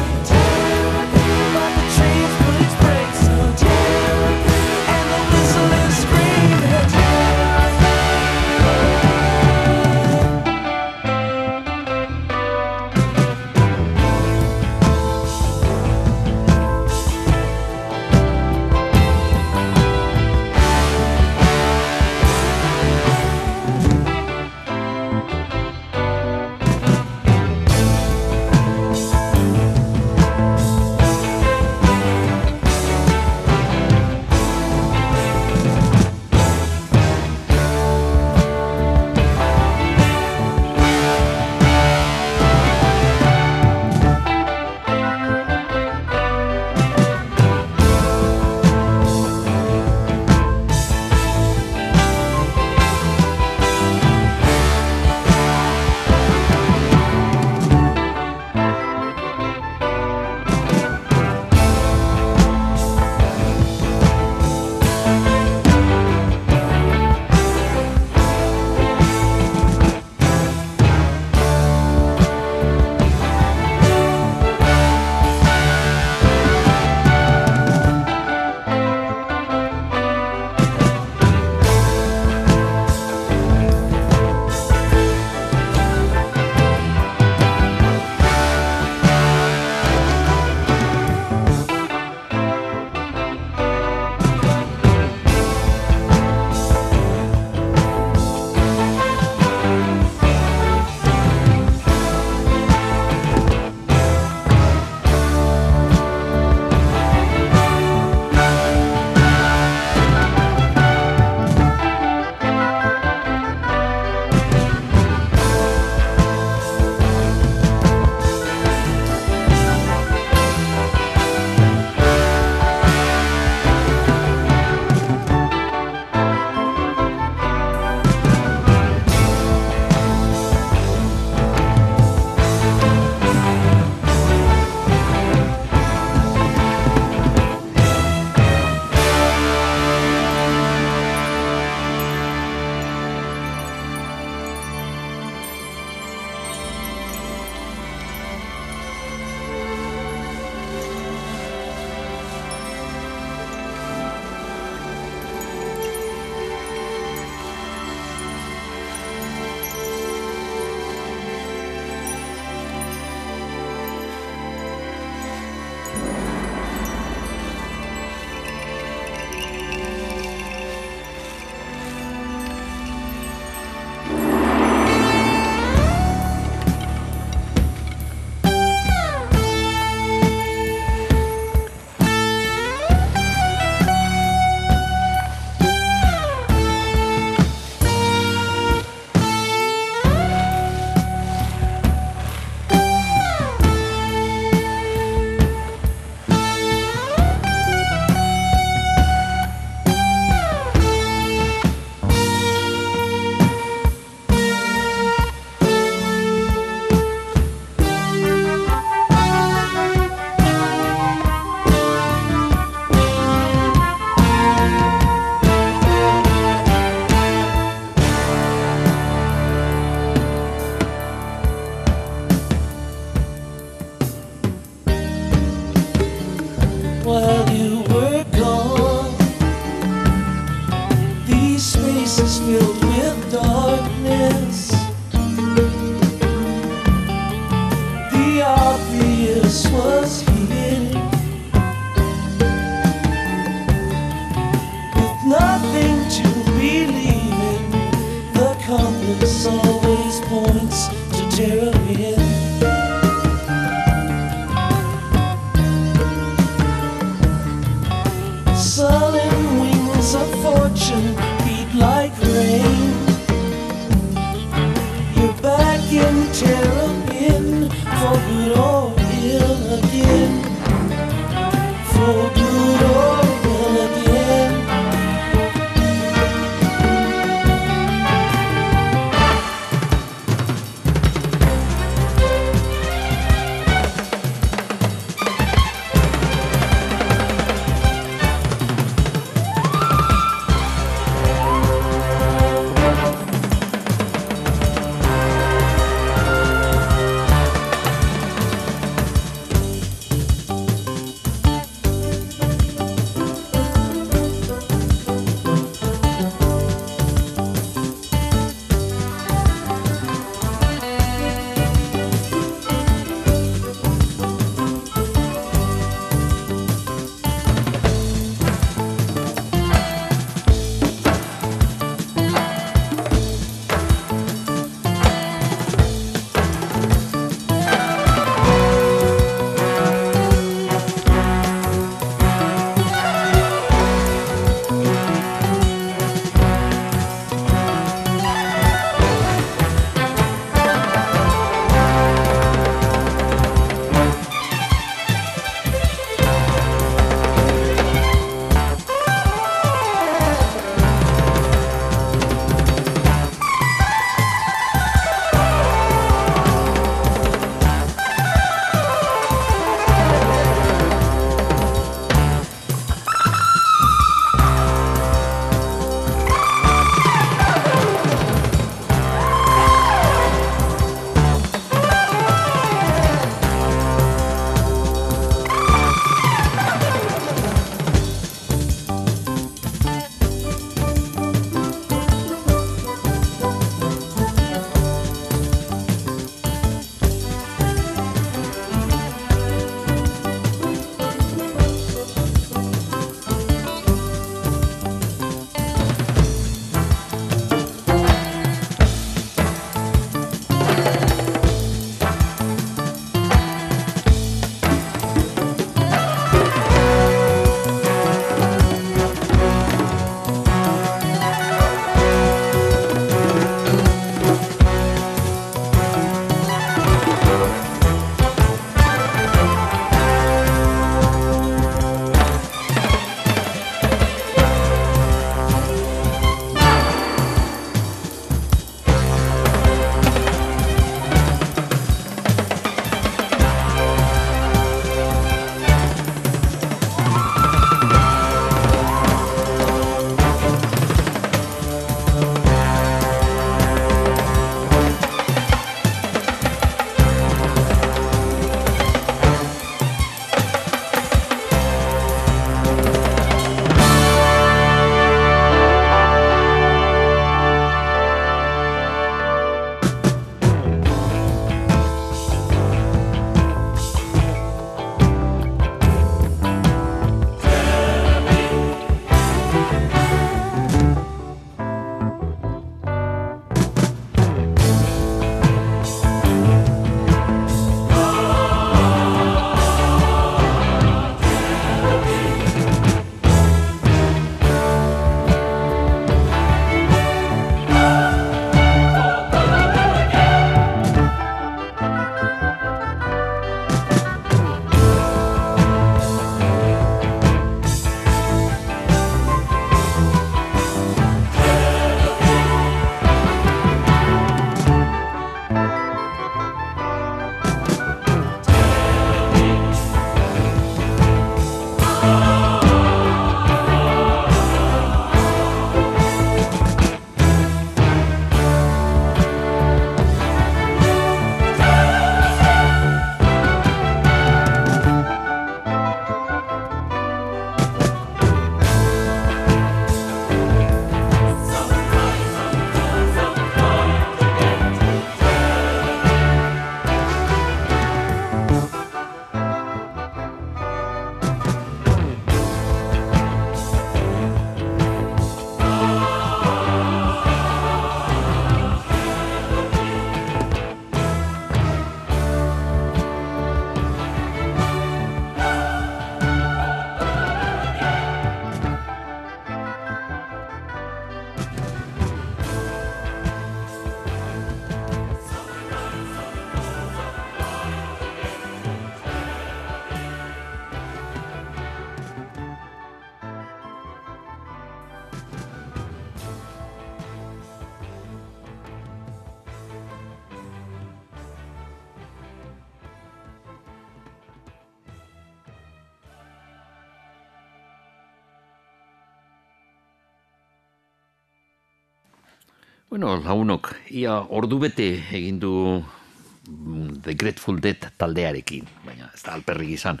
Speaker 2: Launok, ia ordu bete egin du mm, The Grateful Dead taldearekin, baina ez da alperrik izan.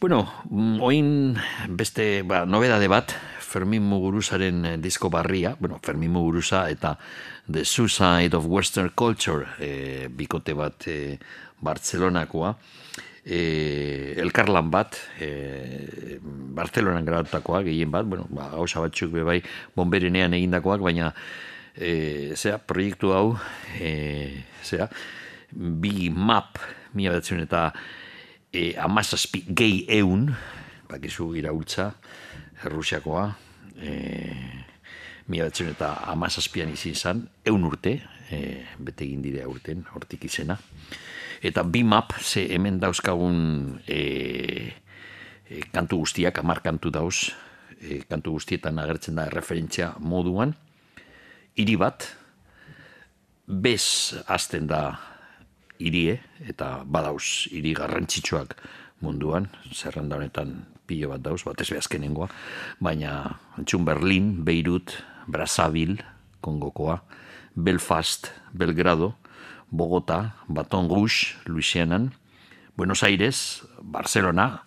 Speaker 2: Bueno, mm, oin beste ba, nobedade bat, Fermin Muguruzaren eh, disko barria, bueno, Fermin Muguruza eta The Suicide of Western Culture e, bikote bat e, Bartzelonakoa, e, elkarlan bat, e, Bartzelonan grabatakoa, gehien bat, bueno, ba, hausa batzuk bebai bomberenean egindakoak, baina e, zera, proiektu hau, e, zera, bi map, mila batzen eta e, amazazpi gehi eun, bakizu iraultza, Errusiakoa, e, mila batzen eta amazazpian izin zan, eun urte, e, bete egin dire urten, hortik izena. Eta bi map, ze hemen dauzkagun e, e, kantu guztiak, amar kantu dauz, e, kantu guztietan agertzen da referentzia moduan, hiri bat, bez azten da hirie eta badauz hiri garrantzitsuak munduan, zerrenda honetan pilo bat dauz, bat ez behazkenengoa, baina antxun Berlin, Beirut, Brazzaville, Kongokoa, Belfast, Belgrado, Bogota, Baton Rouge, Louisianan, Buenos Aires, Barcelona,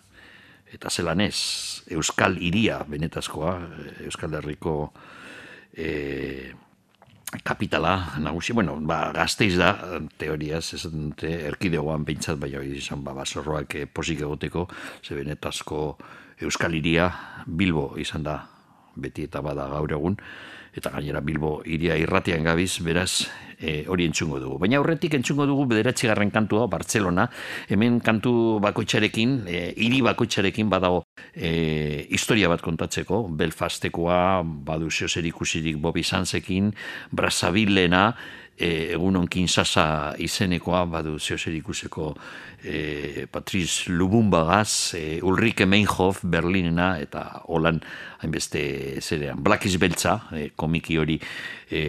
Speaker 2: eta zelanez, Euskal Iria, benetazkoa, Euskal Herriko e, kapitala nagusi, bueno, ba, gazteiz da, teoriaz, ez dute, erkidegoan behintzat, bai hori izan, ba, basorroak eh, posik egoteko, ze benetazko Euskal Iria Bilbo izan da, beti eta bada gaur egun, eta gainera Bilbo iria irratian gabiz, beraz, e, hori entzungo dugu. Baina aurretik entzungo dugu bederatzigarren kantua, Barcelona, hemen kantu bakoitzarekin, e, hiri bakoitzarekin badago e, historia bat kontatzeko, Belfastekoa, badu zer ikusirik Bobby Sansekin, Brazzavillena, e, egunon Kinsasa izenekoa, badu zer ikuseko e, Patriz Lubumbagaz, e, Ulrike Meinhof, Berlinena, eta holan hainbeste zerean. Black is Beltza, e, komiki hori e,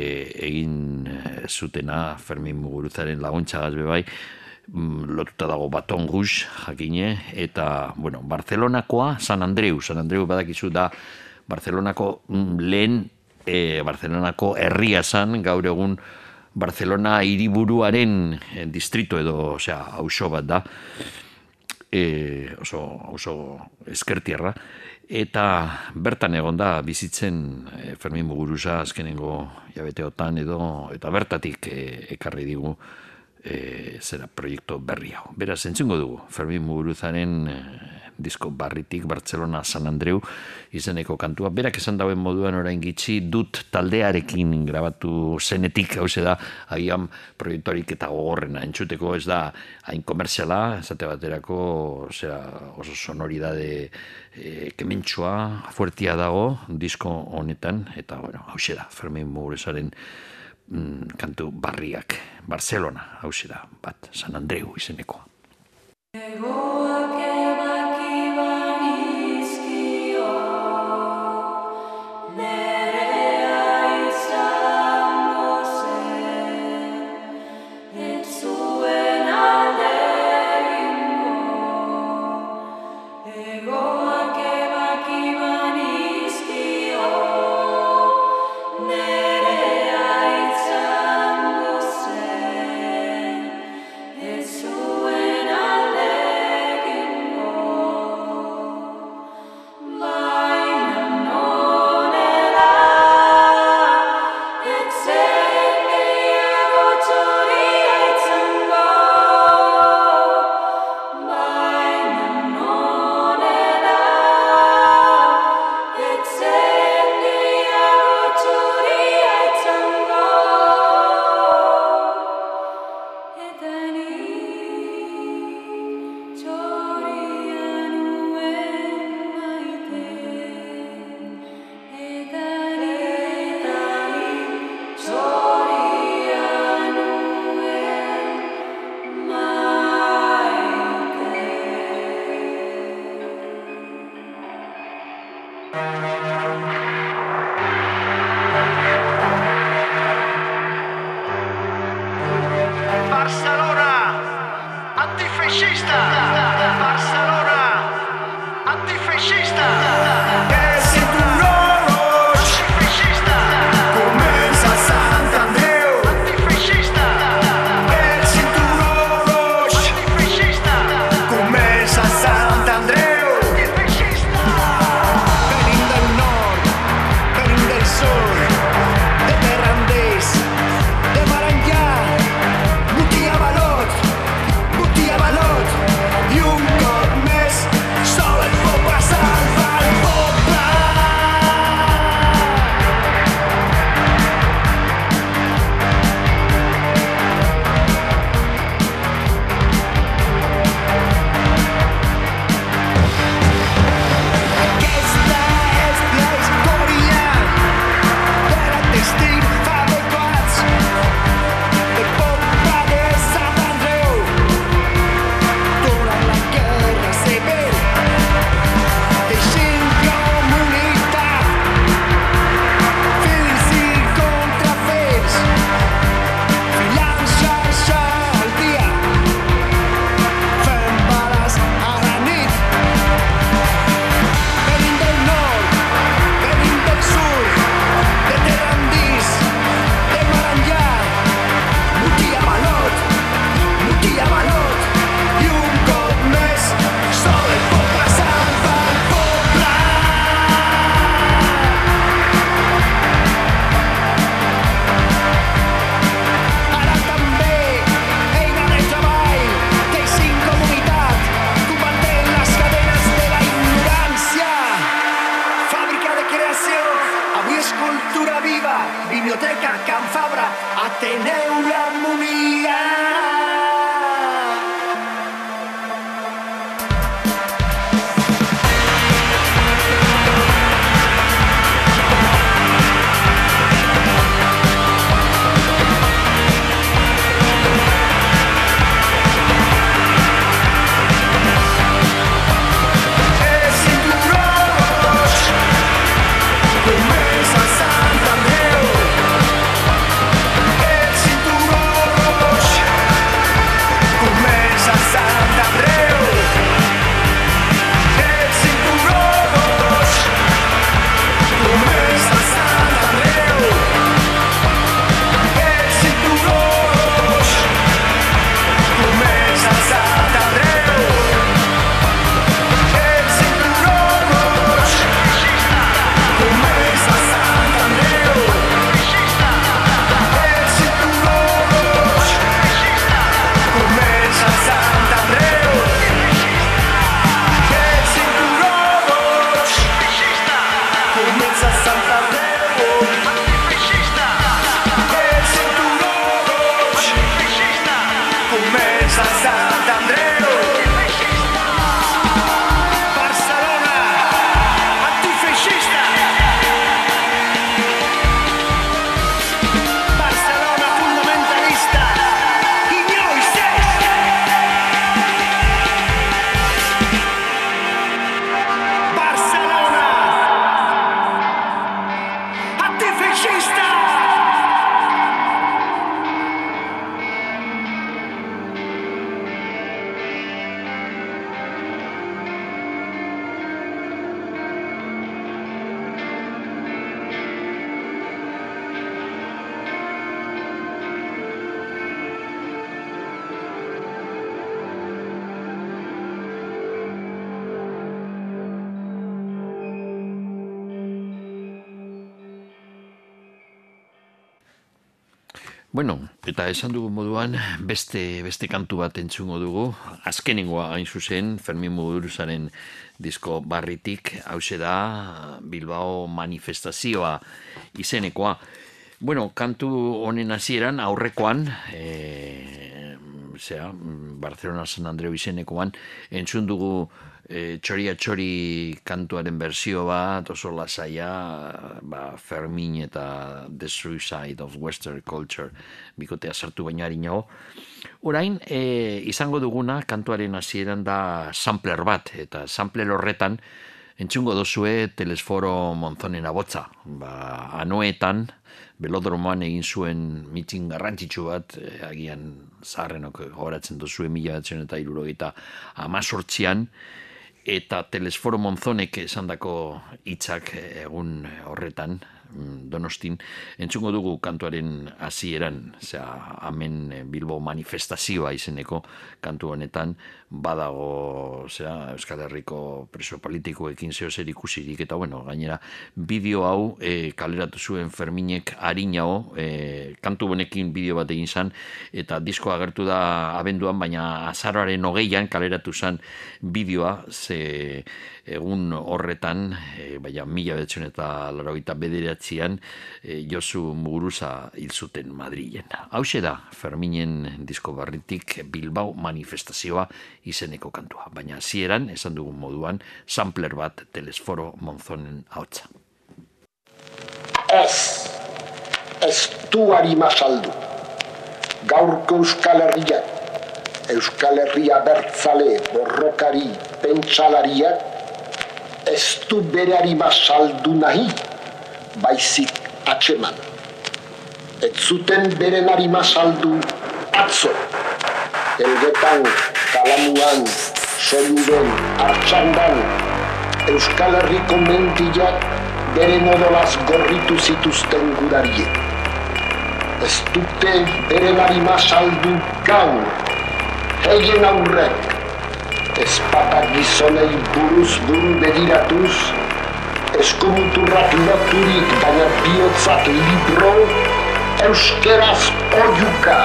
Speaker 2: egin zutena, Fermin Muguruzaren laguntzagaz bebai, mm, lotuta dago Baton Rouge jakine, eta, bueno, Barcelonakoa, San Andreu, San Andreu badakizu da, Barcelonako mm, lehen, e, Barcelonako herria zan, gaur egun, Barcelona hiriburuaren eh, distrito edo, osea, auzo bat da. E, oso, oso eskertierra. Eta bertan egon da bizitzen e, Fermin Muguruza azkenengo jabeteotan edo, eta bertatik e, ekarri digu e, zera proiektu berri hau. Beraz, entzungo dugu, Fermin Muguruzaren e, disko barritik, Barcelona, San Andreu, izeneko kantua. Berak esan dauen moduan orain gitxi, dut taldearekin grabatu zenetik, hau da, agian proiektuarik eta gogorrena, entzuteko ez da, hain komerziala, esate baterako, zera, oso sonoridade e, kementsua, fuertia dago, disko honetan, eta, bueno, hau da, Fermin Muguruzaren mm, kantu barriak, Barcelona, hau da, bat, San Andreu izenekoa.
Speaker 5: Egoak
Speaker 2: esan dugu moduan, beste, beste kantu bat entzungo dugu. Azkenengoa hain zuzen, Fermin Muguruzaren disko barritik, hause da, Bilbao manifestazioa izenekoa. Bueno, kantu honen hasieran aurrekoan, e, zera, Barcelona San Andreu izenekoan, entzun dugu e, txoria txori kantuaren berzio bat, oso lasaia, ba, Fermin eta The Suicide of Western Culture bikotea sartu baina harinago. Orain, e, izango duguna kantuaren hasieran da sampler bat, eta sampler horretan entzungo dozue telesforo monzonen abotza. Ba, anoetan, belodromoan egin zuen mitin garrantzitsu bat, eh, agian zaharrenok goratzen duzue mila batzen eta irurogeita amazortzian, eta telesforo monzonek esandako hitzak egun horretan, mm, donostin, entzungo dugu kantuaren hasieran, zera, hemen eh, Bilbo manifestazioa izeneko kantu honetan, badago, zera, Euskal Herriko preso politikoekin zeo zer ikusirik, eta bueno, gainera, bideo hau e, kaleratu zuen Ferminek harinago, e, kantu honekin bideo bat egin zan, eta disko agertu da abenduan, baina azaroaren hogeian kaleratu zan bideoa, ze egun horretan, e, baina mila betzen eta larogeita bederatzean, e, Josu Muguruza hil zuten Madrilen. Hau da, Ferminen disko barritik Bilbao manifestazioa izeneko kantua. Baina hasieran esan dugun moduan, sampler bat telesforo monzonen hautza.
Speaker 6: Ez, ez du harima saldu. Gaurko Euskal Herria, Euskal Herria bertzale, borrokari, pentsalaria, ez du bere harima saldu nahi, baizik atxeman. Ez zuten beren harima saldu atzo, elgetan, kalamuan, soiuden, artxandan, Euskal Herriko mendiak beren odolaz gorritu zituzten gudariek. Ez dute beren harima saldu gaur, heien aurrek, ezpata gizonei buruz buru begiratuz, eskumuturrak loturik baina bihotzak libro, euskeraz oiuka,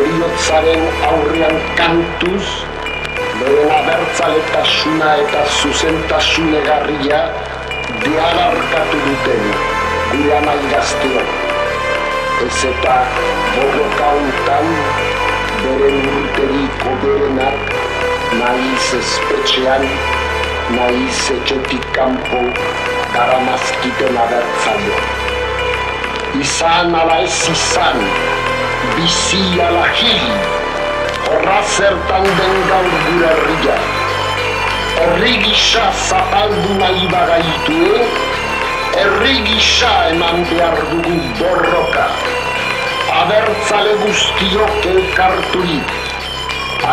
Speaker 6: eriotzaren aurrean kantuz, beren abertzaletasuna eta zuzentasun egarria dealarkatu duten gure amai gazteok. Ez eta borroka hontan beren urteriko berenak nahiz espetxean, nahiz etxetik kanpo daramazkiten abertzaleo. Izan ala ez izan, bizi ala hil, horra zertan den gaur gure herria. Herri gisa zapaldu nahi bagaitue, herri gisa eman behar dugu borroka. Abertzale guztiok elkarturik,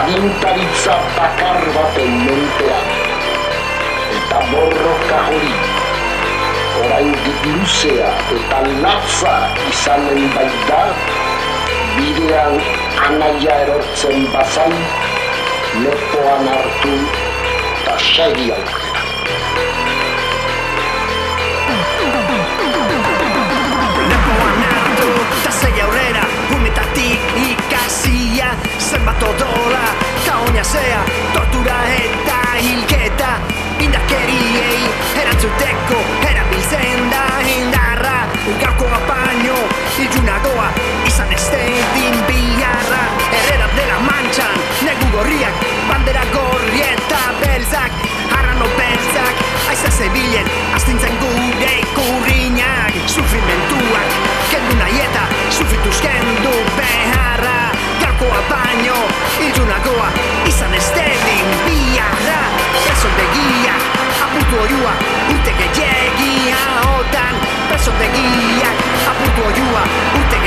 Speaker 6: agintaritza bakar baten menpean. Eta borroka hori, orain luzea eta latza izanen baita, bidean anaia erortzen bazai, lepoan hartu eta segi aurrera.
Speaker 1: Lepoan hartu, eta segi aurrera, umetatik ikasia, zenbat odola, eta oinazea, tortura eta hilketa, indakeriei Erantzuteko, erabiltzen da indarra Gauko apaino, iltuna doa Izan ez den biharra Errera dela mantxan,
Speaker 7: negu gorriak Bandera gorri eta belzak Harrano belzak, aiza zebilen Aztintzen gure ikurriñak Sufrimentuak, kendu nahi eta Sufrituz kendu beharra Gauko apaino, iltuna doa Izan ez den biharra preso begia Aputu oiua, urte gehiagia Otan, preso begia Aputu
Speaker 2: oiua, urte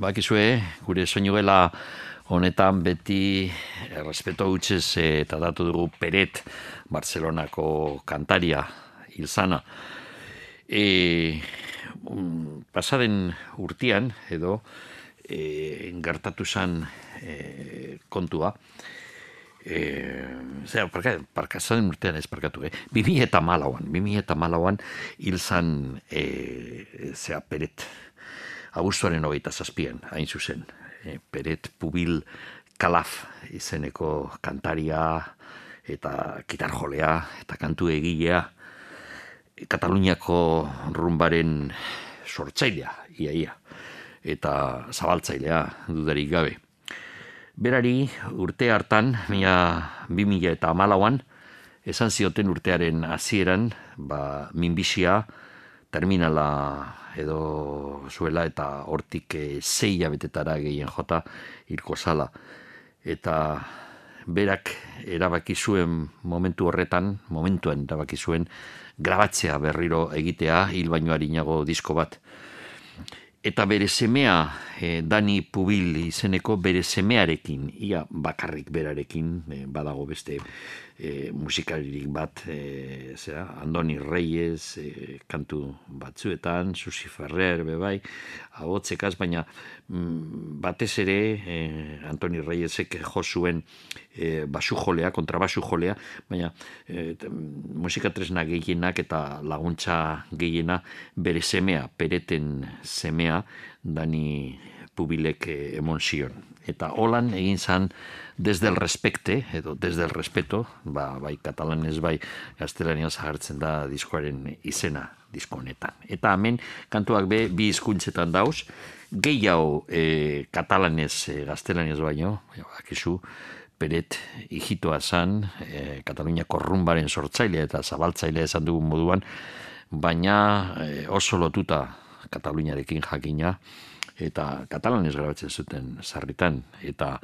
Speaker 2: bakizue, gure soinu gela honetan beti errespeto hutsez eh, eta datu dugu Peret, Barcelonako kantaria, hilzana. E, um, pasaden urtian, edo, e, gertatu zan e, kontua, e, zera, parka, parka zaden urtean ez parkatu, eh? Bimi eta malauan, bimi eta malauan hil zan, e, zera, Peret, abuztuaren hogeita zazpian, hain zuzen. E, Peret Pubil Kalaf izeneko kantaria eta gitarjolea eta kantu egilea Kataluniako rumbaren sortzailea, iaia, eta zabaltzailea dudarik gabe. Berari urte hartan, mila, bi mila eta amalauan, esan zioten urtearen hasieran, ba, minbizia, terminala edo zuela eta hortik e, zei abetetara gehien jota hilko zala. Eta berak erabaki zuen momentu horretan, momentuan erabaki zuen, grabatzea berriro egitea hil baino harinago disko bat. Eta bere semea, eh, Dani Pubil izeneko bere semearekin, ia bakarrik berarekin, eh, badago beste eh, musikaririk bat, eh, zera, Andoni Reyes, eh, kantu batzuetan, Susi Ferrer, bebai, abotzekaz, baina mm, batez ere, eh, Antoni Reyesek jo zuen eh, basu jolea, kontrabasu jolea, baina t- musika tresna gehienak eta laguntza gehiena bere semea, pereten semea, Dani Pubilek emon zion. Eta holan egin zan desde el respecte, edo desde el respeto, ba, bai katalanez bai gaztelaniaz agertzen da diskoaren izena disko. Eta hemen kantuak be bi hizkuntzetan dauz, gehiago e, katalanez e, gaztelaniaz baino, ja, bakizu, Peret hijitoa zan, e, Kataluniako rumbaren sortzaile eta zabaltzaile esan dugun moduan, baina e, oso lotuta Kataluniarekin jakina, eta katalanez grabatzen zuten sarritan, eta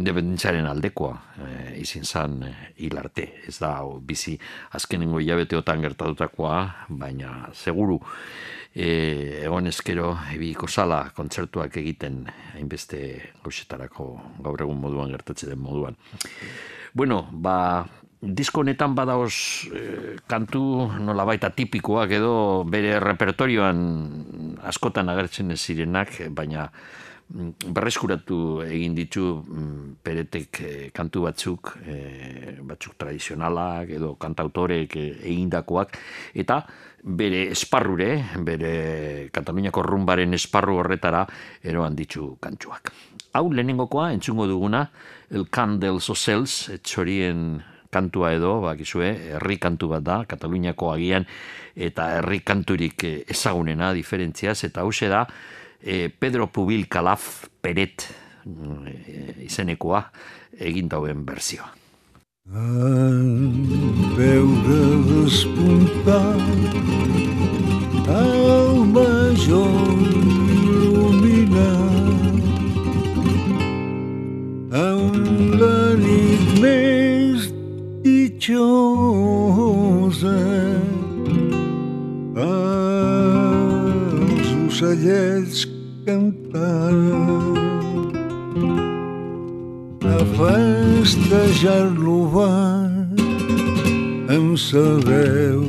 Speaker 2: independentziaren aldekoa e, izin zan e, hil arte. Ez da bizi azkenengo hilabeteotan gertatutakoa, baina seguru e, egon ezkero ebiko sala kontzertuak egiten hainbeste gauzetarako gaur egun moduan gertatzen den moduan. Bueno, ba, disko honetan badaoz eh, kantu nola baita tipikoak edo bere repertorioan askotan agertzen ez zirenak, baina mm, berreskuratu egin ditu mm, peretek eh, kantu batzuk, eh, batzuk tradizionalak edo kantautorek eh, egindakoak, eta bere esparrure, bere Kataluniako rumbaren esparru horretara eroan ditu kantuak. Hau lehenengokoa entzungo duguna, El Can dels Ocels, etxorien kantua edo, bakizue, herri kantu bat da, Kataluniako agian, eta herri kanturik eh, ezagunena, diferentziaz, eta hause da, eh, Pedro Pubil Calaf Peret eh, izenekoa egin dauen berzioa.
Speaker 8: Veure despuntar el major il·luminat en la nit més rosa els ocellets cantant a festejar-lo va amb sa veu.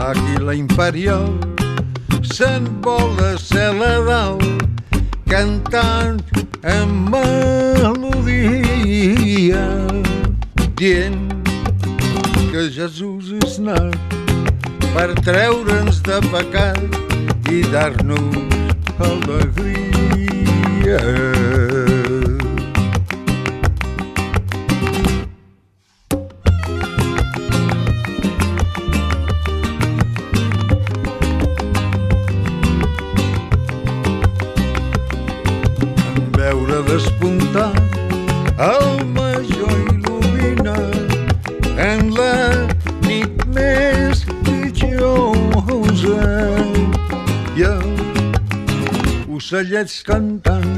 Speaker 8: L'àguila imperial se'n vola cel a dalt cantant amb melodia dient que Jesús és nat per treure'ns de pecat i dar-nos alegria. El major il·lumina en la nit més pitjosa i els ocellets cantant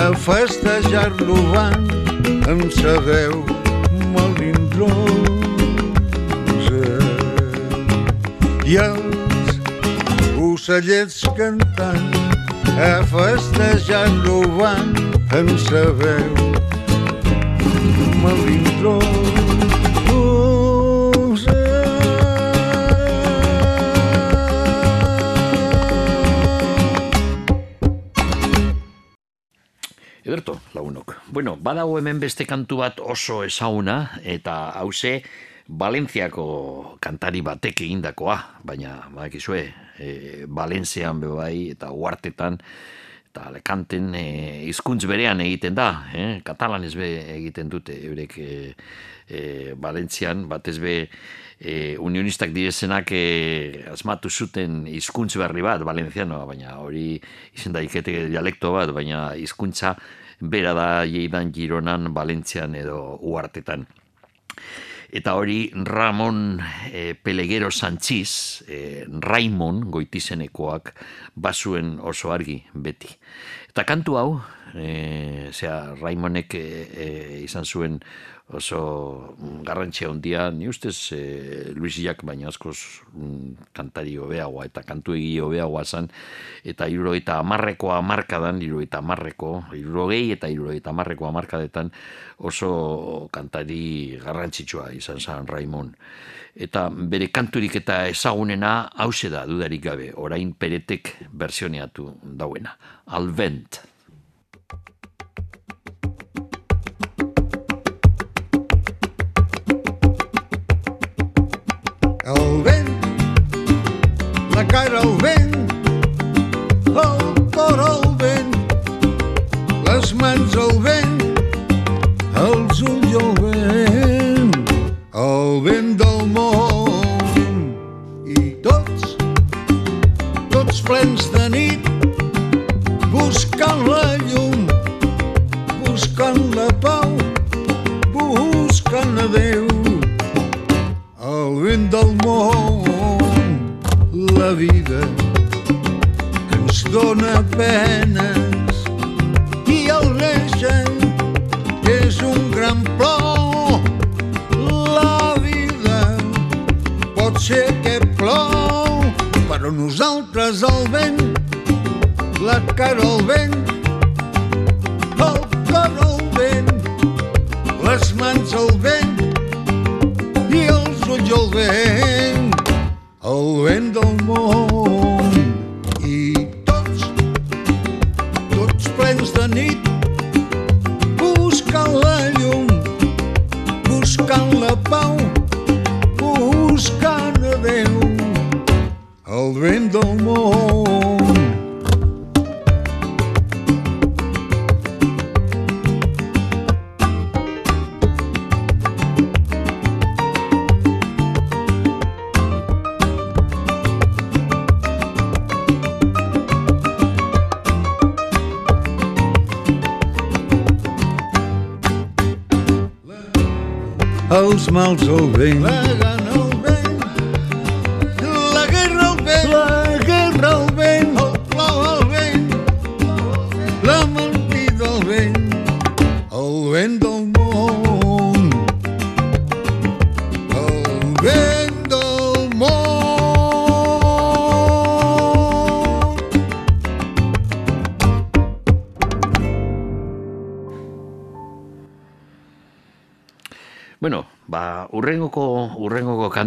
Speaker 8: a festejar-lo van amb sa veu melindrosa i els ocellets cantant a festejar-lo van amb sa veu.
Speaker 2: Ederto, lagunok. Bueno, badago hemen beste kantu bat oso ezaguna, eta hause Valentziako kantari batek egindakoa, baina badakizue, e, Valentzian bebai eta uartetan, eta lekanten e, izkuntz berean egiten da, eh? katalanez be egiten dute, eurek e, e, Valentzian, batez be e, unionistak direzenak e, asmatu zuten hizkuntz berri bat, valencianoa, baina hori izen daikete dialekto bat, baina hizkuntza bera da jeidan Gironan, Valentzian edo uartetan. Eta hori Ramon e, Pelegero Sanchiz, e, Raimon goitizenekoak basuen oso argi beti. Eta kantu hau, e, zera, Raimonek e, e, izan zuen oso garrantzia handia, ni ustez e, Luis Jak baina askoz mm, kantari hobeagoa eta kantu egi hobeagoa zan, eta iruro eta amarreko amarkadan, iruro eta amarreko, irurogei eta iruro eta amarreko amarkadetan oso kantari garrantzitsua izan zan Raimon. Eta bere kanturik eta ezagunena hause da dudarik gabe, orain peretek versioneatu dauena. Alvent.
Speaker 8: La cara al vent, el cor al vent, les mans al vent, els ulls al vent, el vent del món. I tots, tots plens dóna penes i el néixer és un gran plor. La vida pot ser que plou, però nosaltres el vent, la cara al vent, el cor al vent, les mans al vent, i els ulls al vent, el vent del món.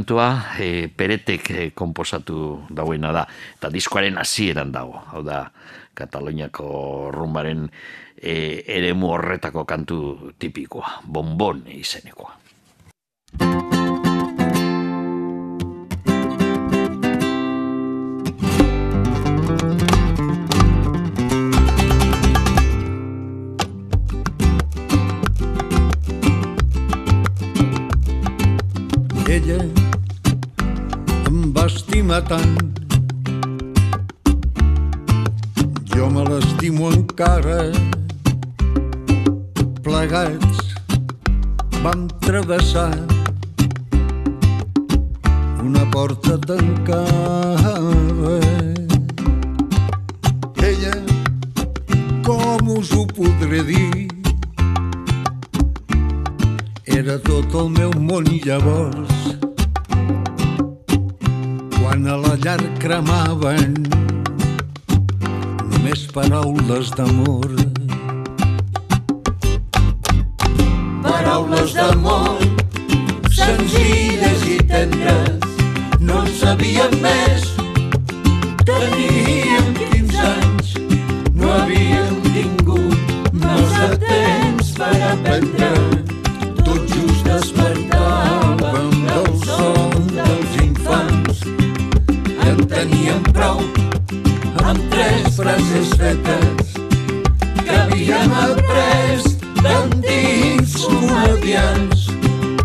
Speaker 2: Kantua e, peretek e, komposatu dauena da, eta diskoaren hasieran dago, hau da, Kataloniako rumbaren e, eremu horretako kantu tipikoa, bonbon izenekoa.
Speaker 8: Va estimar tant. Jo me l'estimo encara. Plegats vam travessar una porta tancada. Ella com us ho podré dir? Era tot el meu món llavors quan a la llar cremaven només paraules d'amor. Paraules d'amor, senzilles i tendres, no en sabíem més. Teníem 15 anys, no havíem tingut massa temps per aprendre. Frases fetes que havíem après d'antics comedians.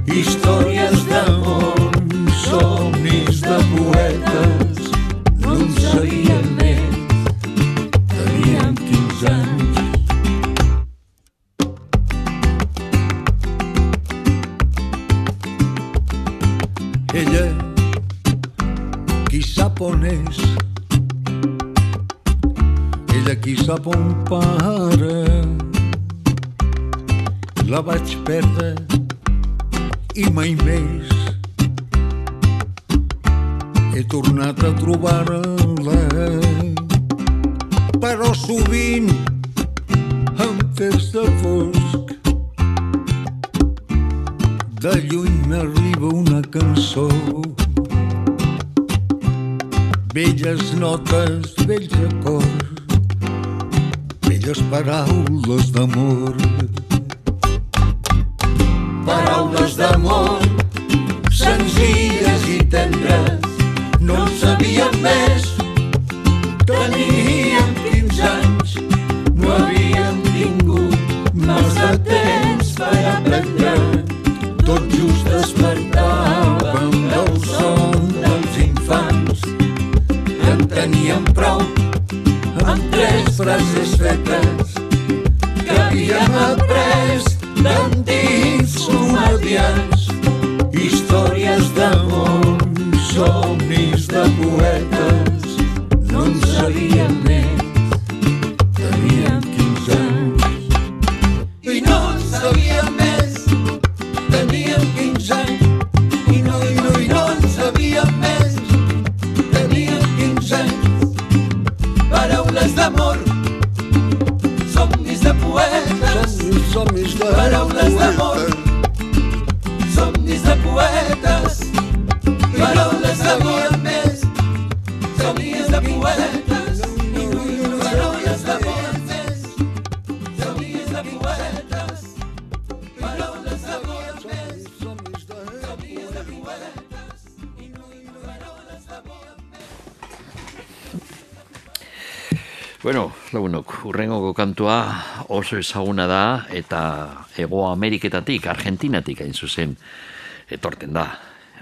Speaker 8: Històries d'amor,
Speaker 2: oso ezaguna da eta Ego Ameriketatik, Argentinatik hain zuzen etorten da.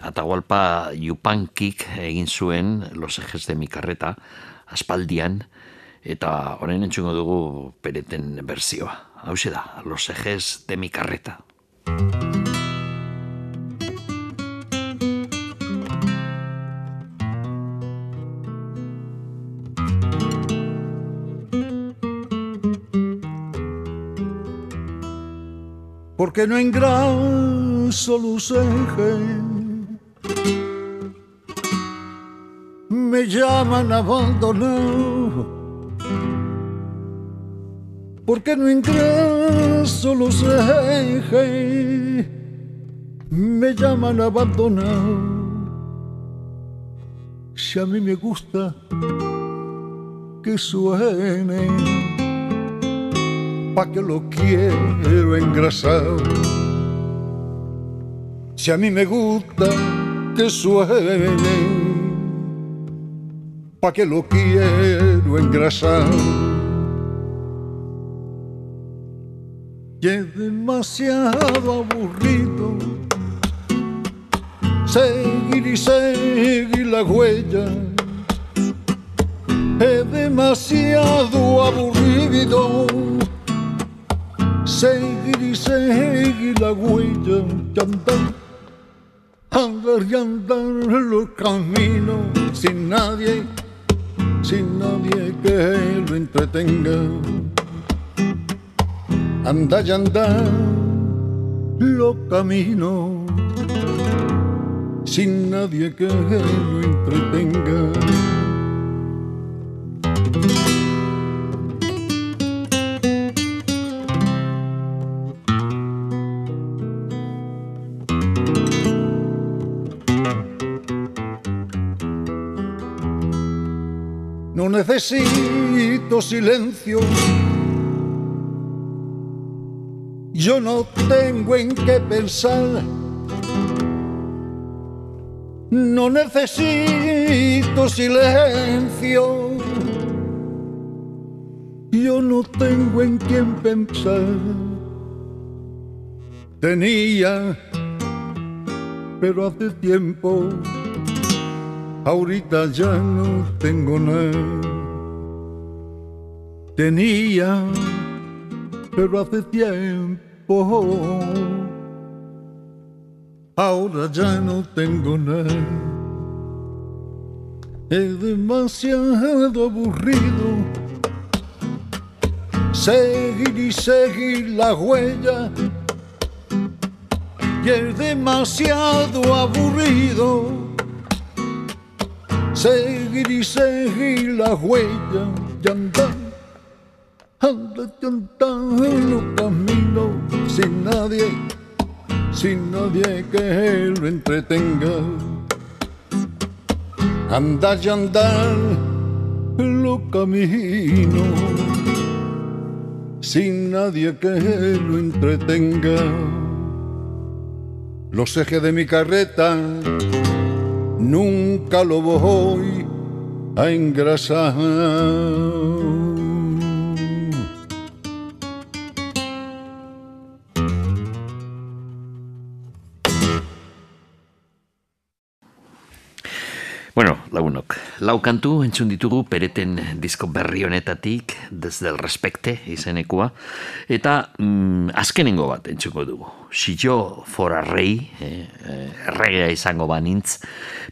Speaker 2: Atahualpa Yupankik egin zuen Los Ejes de mi Carreta aspaldian eta orain entzungo dugu pereten berzioa. Hau da, Los Ejes de mi
Speaker 8: Porque no engraso ejes. Me llaman abandonado porque no engraso ejes. me llaman abandonado. Si a mí me gusta que suene, pa' que lo quiero engrasado. Si a mí me gusta que suene, pa' que lo quiero engrasado. Y es demasiado aburrido seguir y seguir la huella. Es demasiado aburrido seguir y seguir la huella. Andar, andar y andar los caminos sin nadie, sin nadie que lo entretenga. Anda y anda los caminos sin nadie que lo entretenga. Necesito silencio. Yo no tengo en qué pensar. No necesito silencio. Yo no tengo en quién pensar. Tenía, pero hace tiempo. Ahorita ya no tengo nada. Tenía, pero hace tiempo. Ahora ya no tengo nada. Es demasiado aburrido seguir y seguir la huella. Y es demasiado aburrido seguir y seguir la huella y andar, andar y andar los caminos sin nadie, sin nadie que lo entretenga. Andar y andar los caminos sin nadie que lo entretenga. Los ejes de mi carreta nunca lo voy a engrasar.
Speaker 2: Bueno, lagunok, lau kantu entzun ditugu pereten disko berri honetatik, desde el respecte izenekua, eta mm, azkenengo bat entzuko dugu. Si jo fora rei, eh, eh, erregea izango banintz,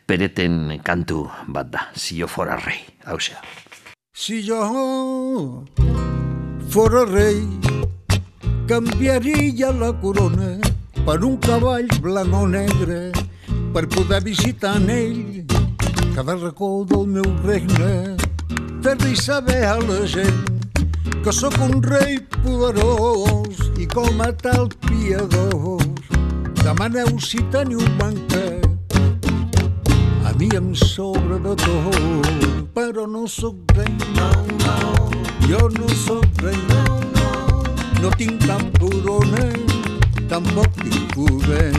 Speaker 2: pereten kantu bat da, si jo fora rei, hausea.
Speaker 8: Si yo fuera rey, cambiaría la corona per un cavall blanc o negre per poder visitar en ell cada racó del meu regne. Fer-li saber a la gent que sóc un rei poderós i com a tal piadós demaneu si teniu manca. A mi em sobra de tot però no sóc rei. No, no jo no sóc rei. No, no no tinc cap corona tampoc tinc poder.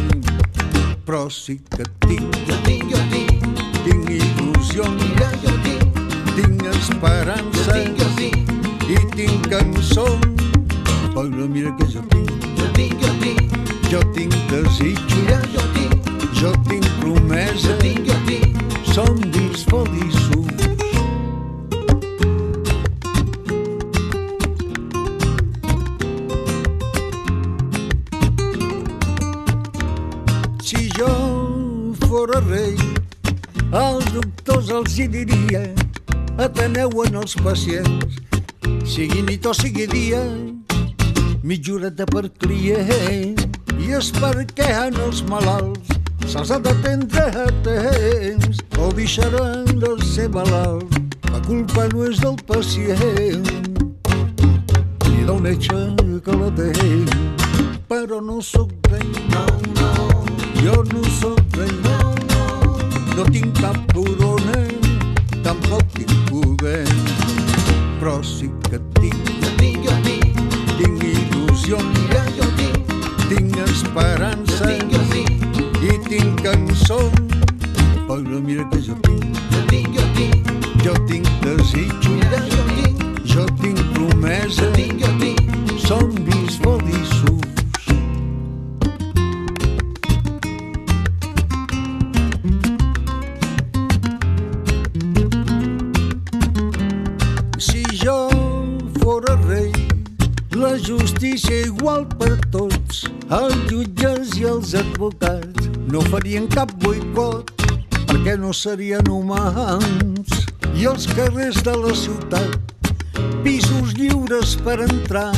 Speaker 8: Però sí que tinc. Jo tinc, jo tinc tinc il·lusió mira jo tinc tinc esperança jo tinc, jo tinc. i tinc cançons. Però mira que jo tinc. Jo tinc, jo tinc. Jo tinc desig mira jo tinc. Jo tinc promesa jo tinc, jo tinc. Somnis feliços doctors els hi diria ateneu en els pacients, sigui nit o sigui dia, mitja horeta per client. I és perquè en els malalts se'ls ha d'atendre a temps o deixaran de ser malalt. La culpa no és del pacient ni del metge que la té, però no sóc rei, no, no. Jo no sóc rei, no, no, no tinc cap corona, tampoc tinc poder, però sí que tinc,
Speaker 9: Jo tinc, jo tinc,
Speaker 8: tinc il·lusions,
Speaker 9: ja jo tinc,
Speaker 8: tinc
Speaker 9: jo
Speaker 8: esperança
Speaker 9: tinc, jo tinc,
Speaker 8: i tinc cançons. Però mira que jo tinc,
Speaker 9: jo tinc, jo tinc,
Speaker 8: jo tinc desitjos,
Speaker 9: ja jo tinc,
Speaker 8: jo tinc promesa,
Speaker 9: jo tinc, jo tinc,
Speaker 8: farien cap boicot perquè no serien humans. I els carrers de la ciutat, pisos lliures per entrar,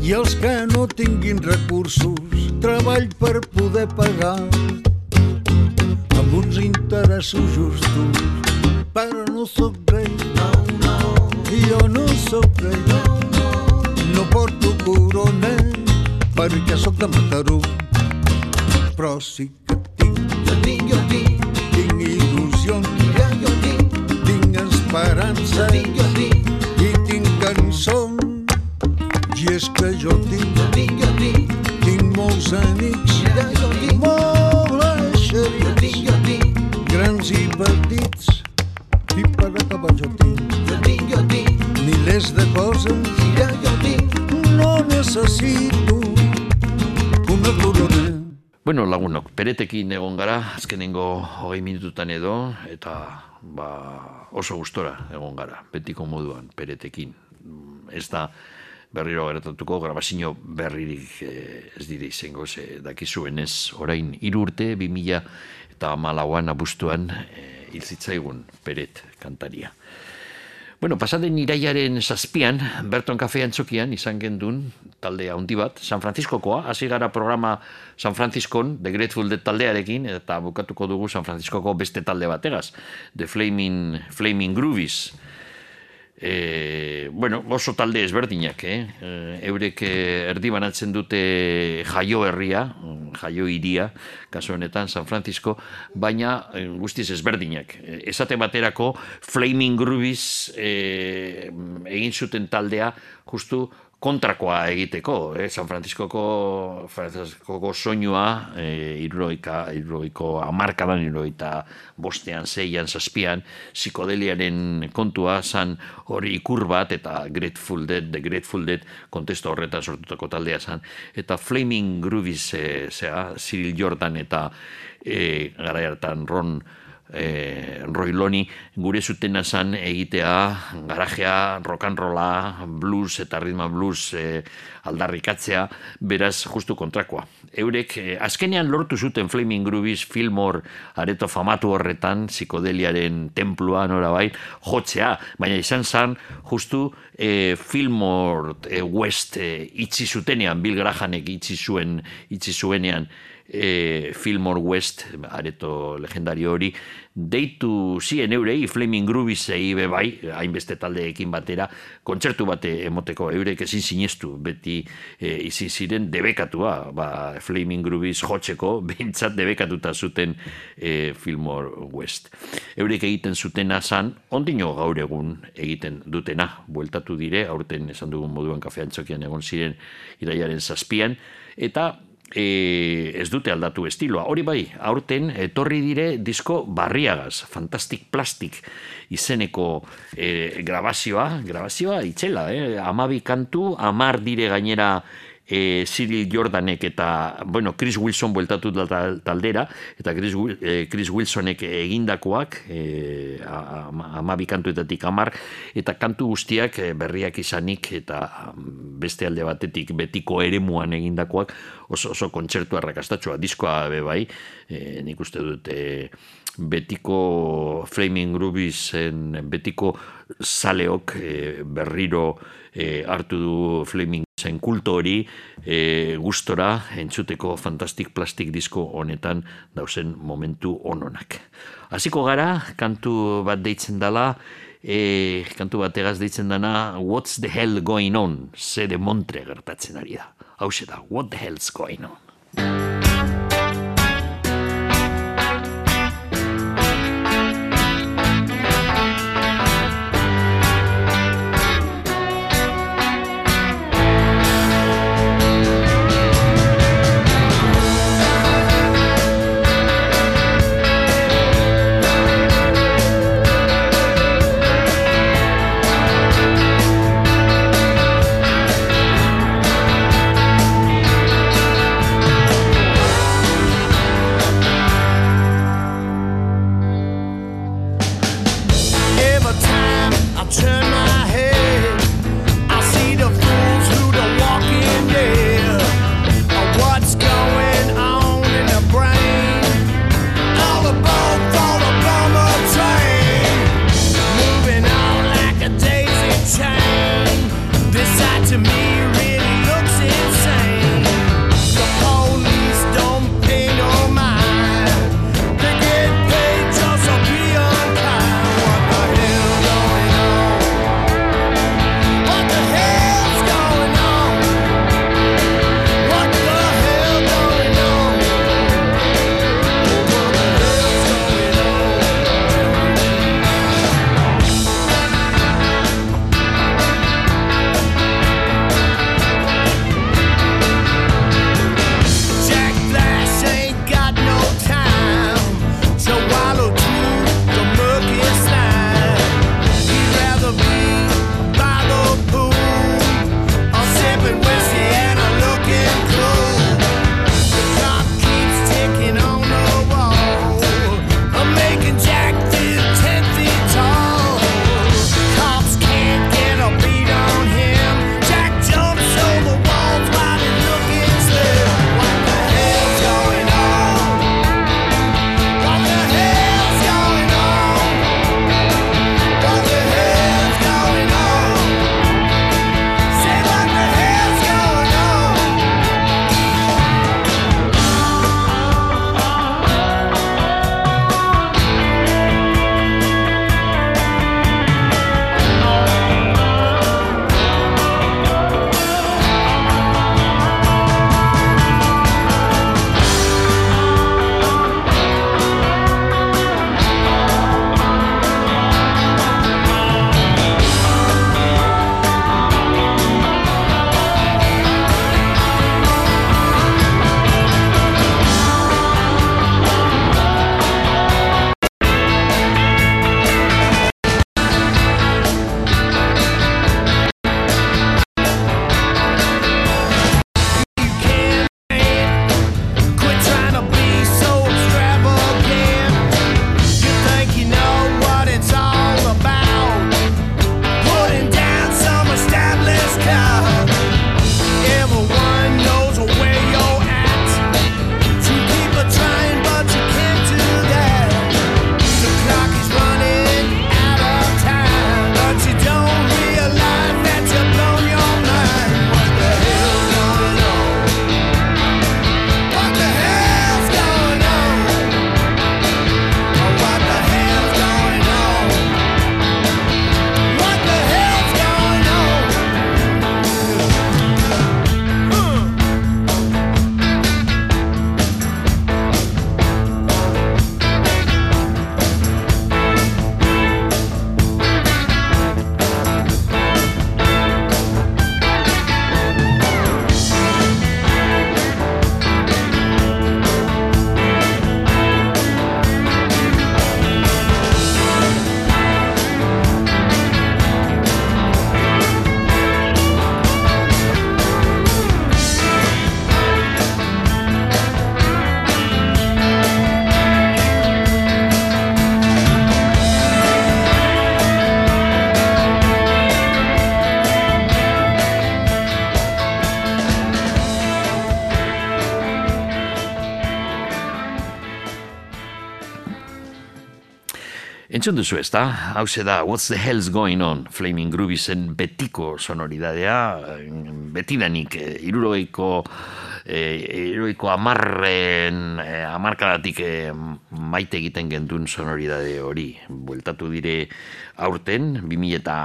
Speaker 8: i els que no tinguin recursos, treball per poder pagar
Speaker 2: azkenengo hogei minututan edo, eta ba, oso gustora egon gara, betiko moduan, peretekin. Mm, Ez da berriro gertatuko, grabazio berririk eh, ez dire izango, ze dakizuen ez, orain hiru urte, 2000 eta malauan abuztuan, eh, hil zitzaigun peret kantaria. Bueno, pasaden iraiaren zazpian, Berton Kafe antzokian izan gendun talde handi bat, San Franciscokoa, hasi gara programa San Franciscon, The Grateful Dead taldearekin, eta bukatuko dugu San Franciscoko beste talde bategaz, The Flaming, Flaming Groovies. E, bueno, oso talde ezberdinak, eh? E, eurek eh, erdi banatzen dute jaio herria, mm, jaio iria, kasu honetan San Francisco, baina guztiz ezberdinak. Esate baterako Flaming Groovies e, egin zuten taldea justu kontrakoa egiteko, eh? San Franciscoko, Franciscoko soinua, eh, irroika, irroiko amarkadan, irroita bostean, zeian, zazpian, psikodeliaren kontua zan hori ikur bat, eta Grateful Dead, The Grateful Dead, kontesto horretan sortutako taldea zan, eta Flaming Groovies, eh, zera, Cyril Jordan eta eh, gara hartan Ron eh, Roiloni gure zutena zan egitea garajea, rock and rolla, blues eta ritma blues eh, aldarrikatzea, beraz justu kontrakoa. Eurek eh, azkenean lortu zuten Flaming Groovies Fillmore areto famatu horretan, psikodeliaren templua norabai, jotzea, baina izan zan justu eh, Fillmore eh, West eh, itzi zutenean, Bill Grahamek itzi zuen, itzi zuenean, e, Fillmore West, areto legendario hori, deitu zien eurei, Flaming Grooviesei be bai, hainbeste taldeekin batera, kontzertu bate emoteko eurek ezin sinestu, beti e, izin ziren debekatua, ba, Flaming Groovies jotzeko, behintzat debekatuta zuten e, Fillmore West. Eurek egiten zutena zan, ondino gaur egun egiten dutena, bueltatu dire, aurten esan dugun moduan kafeantzokian egon ziren iraiaren zazpian, eta e, ez dute aldatu estiloa. Hori bai, aurten etorri dire disko barriagaz, Fantastic Plastic izeneko e, grabazioa, grabazioa itxela, eh? amabi kantu, amar dire gainera e, Cyril Jordanek eta, bueno, Chris Wilson bueltatu da tal- taldera, eta Chris, eh, Chris Wilsonek egindakoak, e, amabi kantuetatik amar, eta kantu guztiak eh, berriak izanik, eta mm, beste alde batetik betiko eremuan egindakoak, oso, oso kontzertu arrakastatxoa, diskoa be bai, e, nik uste dut, e, betiko Flaming Grooviesen betiko zaleok e, berriro e, hartu du Flaming zen kulto hori e, gustora entzuteko Fantastic Plastic disko honetan dauzen momentu ononak. Hasiko gara, kantu bat deitzen dala, e, kantu bategaz deitzen dana What's the hell going on? Ze de montre gertatzen ari da. Hau da, what the hell's going on?
Speaker 3: Entzun duzu ez da? Hau da, What's the hell's going on? Flaming Grooviesen betiko sonoridadea, betidanik, eh, irurogeiko eh, irurogeiko amarren eh, amarkadatik eh, maite egiten gendun sonoridade hori. Bueltatu dire aurten, 2000 eta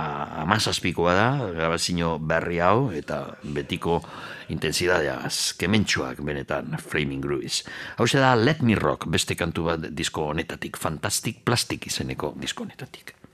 Speaker 3: amazazpikoa da, grabazio berri hau, eta betiko intensidadea kementsuak benetan Flaming Groovies. Hau da Let Me Rock beste kantu bat disko honetatik, Fantastic Plastic izeneko disko honetatik.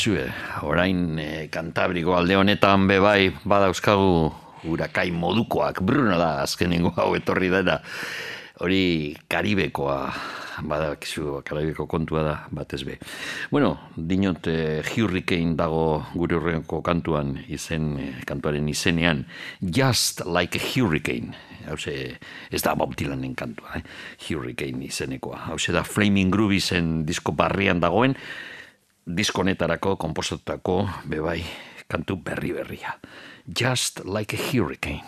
Speaker 3: Bueno, bakizue, orain e, Kantabriko alde honetan be bai badauzkagu urakai modukoak, Bruno da azkenengo hau etorri dena. Hori Karibekoa, badakizu, Karibeko kontua da, batez be. Bueno, dinot e, Hurricane dago gure horrenko kantuan, izen, e, kantuaren izenean, Just Like a Hurricane. Hauze, ez da Bob Dylanen kantua, eh? Hurricane izenekoa. Hauze da Flaming Grooviesen disko barrian dagoen, diskonetarako komposatutako bebai kantu berri berria. Just like a hurricane.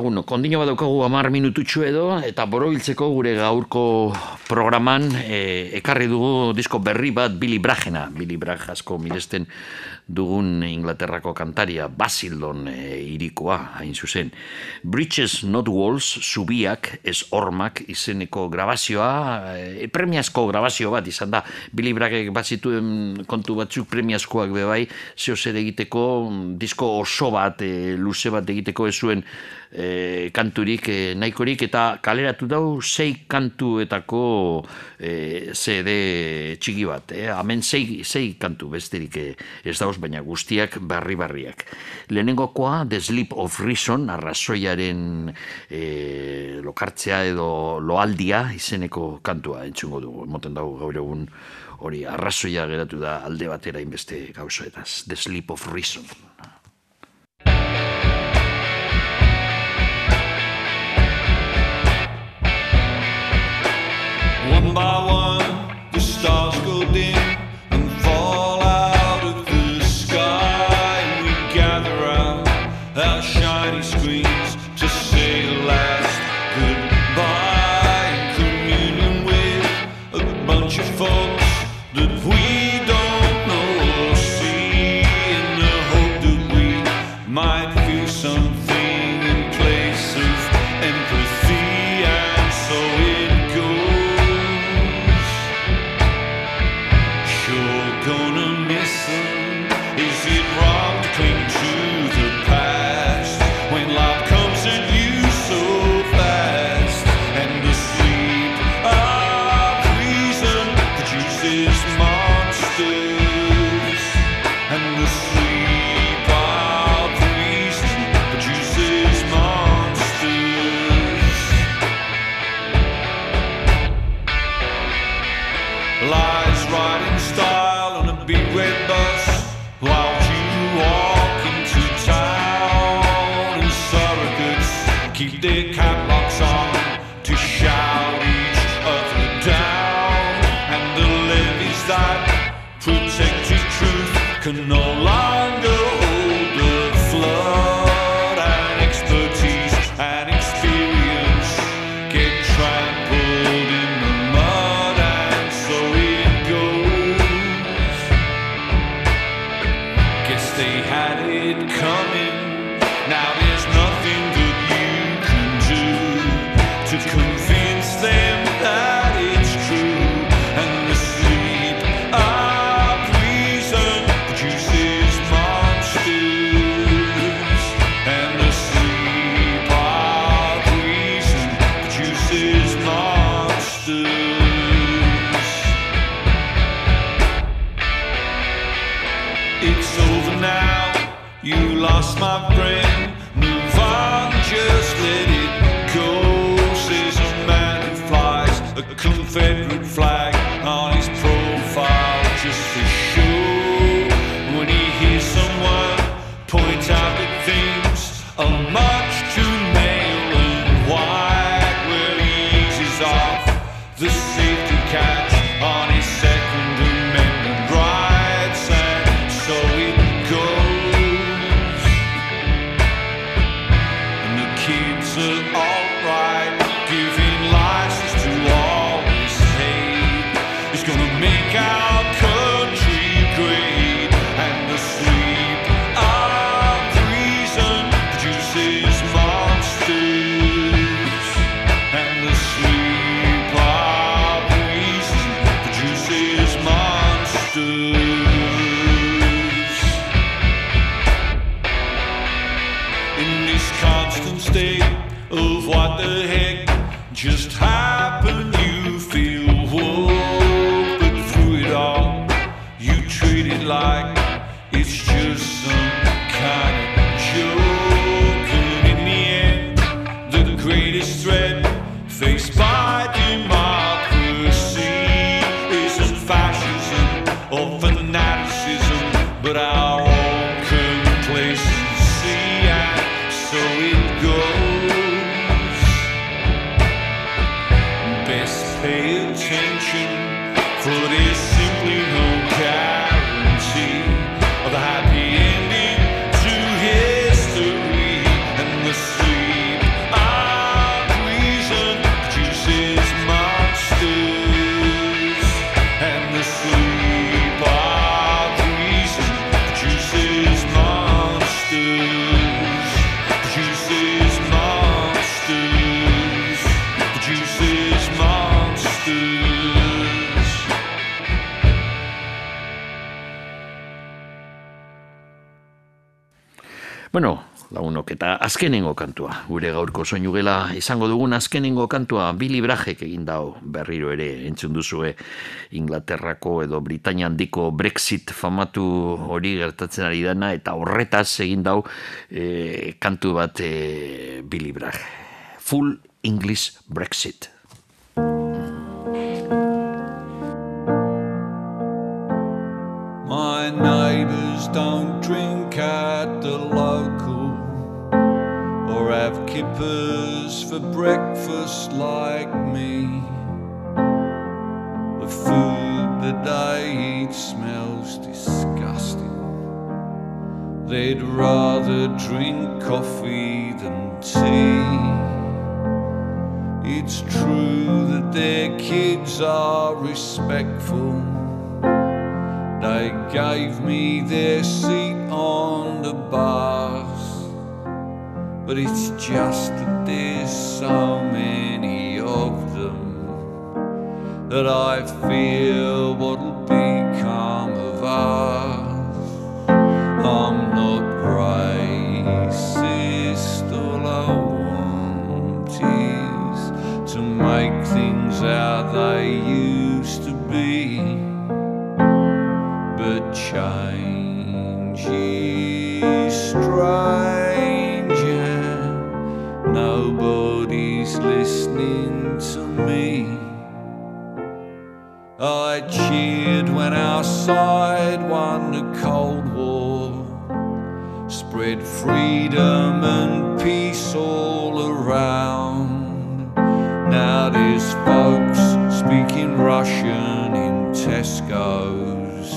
Speaker 2: lagun, kondina bat daukagu amar minututxo edo, eta borobiltzeko gure gaurko programan e, ekarri dugu disko berri bat Billy Bragena, Billy Brag asko miresten dugun Inglaterrako kantaria, Basildon e, irikoa, hain zuzen. Bridges Not Walls, Zubiak, Ez Ormak, izeneko grabazioa, e, premiazko grabazio bat izan da, Billy Bragek bazituen kontu batzuk premiazkoak bebai, zehose egiteko disko oso bat, e, luze bat egiteko ez zuen e, kanturik e, nahikorik eta kaleratu dau sei kantuetako e, CD txiki bat. E, hemen sei, sei kantu besterik e, ez dauz, baina guztiak barri-barriak. Lehenengokoa The Sleep of Reason, arrazoiaren e, lokartzea edo loaldia izeneko kantua entzungo dugu. Moten dago gaur egun hori arrazoia geratu da alde batera inbeste gauzoetaz. The Sleep of Reason.
Speaker 4: by one, the stars go dim. No. know. like it's just some kind
Speaker 2: lagunok, eta azkenengo kantua, gure gaurko soinu gela izango dugun azkenengo kantua Billy Bragek egin dau berriro ere entzun duzue Inglaterrako edo Britania handiko Brexit famatu hori gertatzen ari dana eta horretaz egin dau eh, kantu bat eh, Billy Bragg. Full English Brexit.
Speaker 4: My neighbours don't drink at the local or have kippers for breakfast like me. The food that they eat smells disgusting. They'd rather drink coffee than tea. It's true that their kids are respectful. They gave me their seat on the bus. But it's just that there's so many of them that I fear what'll become of us. I'm not racist, all I want is to make things how they used to be but change is strange I cheered when our side won the Cold War, spread freedom and peace all around. Now there's folks speaking Russian in Tesco's.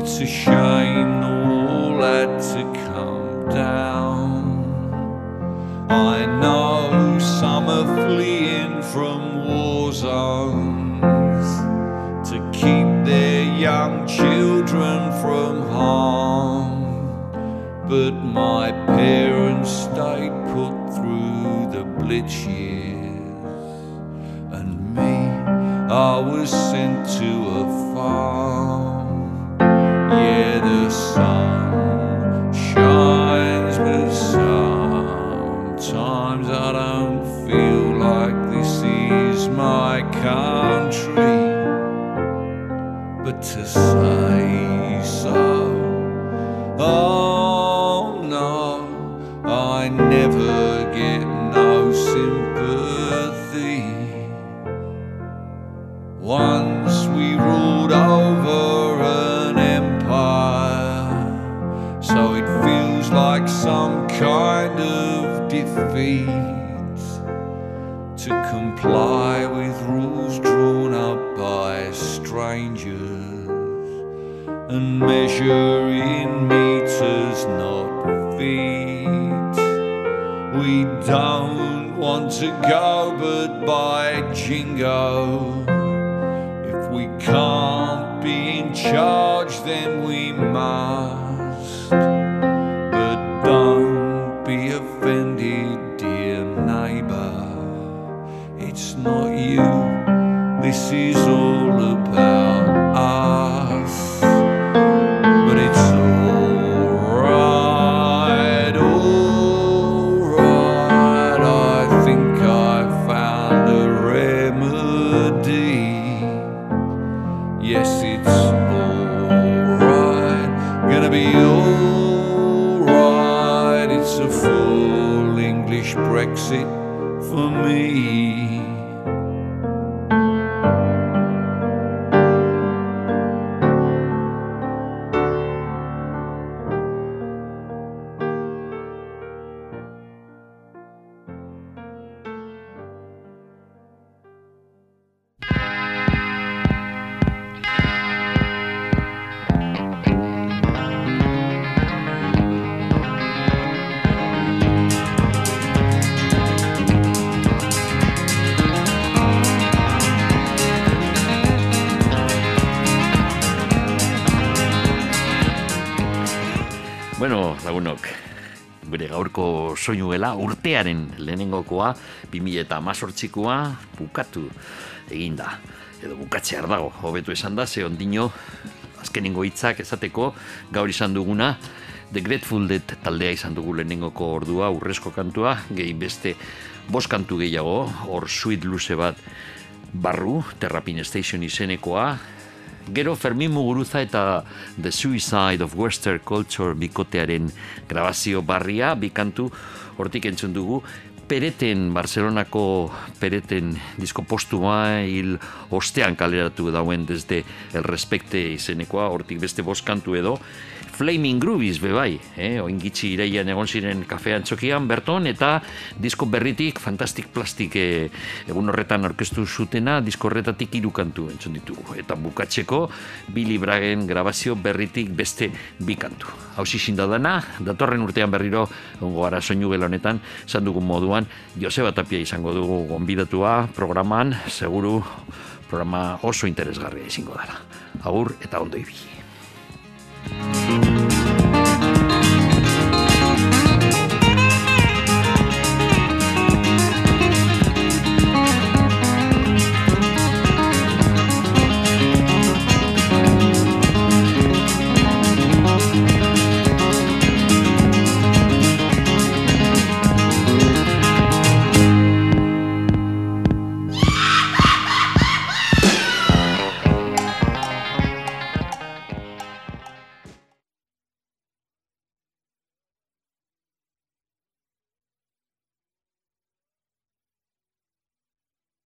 Speaker 4: It's a shame the wall had to come down. I know some are fleeing from children from harm. But my parents stayed put through the blitz years, and me, I was sent to a farm. Yeah, the sun shines, but sometimes I don't feel like this is my country. Say so, oh no, I never get no sympathy. Once we ruled over an empire, so it feels like some kind of defeat and measure in meters, not feet. We don't want to go, but by jingo.
Speaker 2: Soinuela urtearen lehenengokoa, 2000 eta amazortzikoa bukatu eginda. Edo bukatzear dago, hobetu esan da, ze ondino azkenengo hitzak esateko gaur izan duguna The Grateful Dead taldea izan dugu lehenengoko ordua, urrezko kantua, gehi beste bost kantu gehiago, hor suite luze bat barru, Terrapin Station izenekoa, Gero Fermin Muguruza eta The Suicide of Western Culture bikotearen grabazio barria, bi kantu hortik entzun dugu, Pereten, Barcelonako Pereten disko postuma hil ostean kaleratu dauen desde El Respecte izenekoa, hortik beste bost kantu edo, Flaming Groovies bebai, eh? oin gitxi ireian egon ziren kafean txokian berton, eta disko berritik Fantastic Plastic eh, egun horretan orkestu zutena, disko horretatik hiru kantu entzun ditugu. Eta bukatzeko, Billy Bragen grabazio berritik beste bi kantu. Hau da dana, datorren urtean berriro, ongo gara soinu gela honetan, zan dugun moduan, Joseba Tapia izango dugu gonbidatua programan, seguru programa oso interesgarria izango dara. Agur eta ondo Thank you.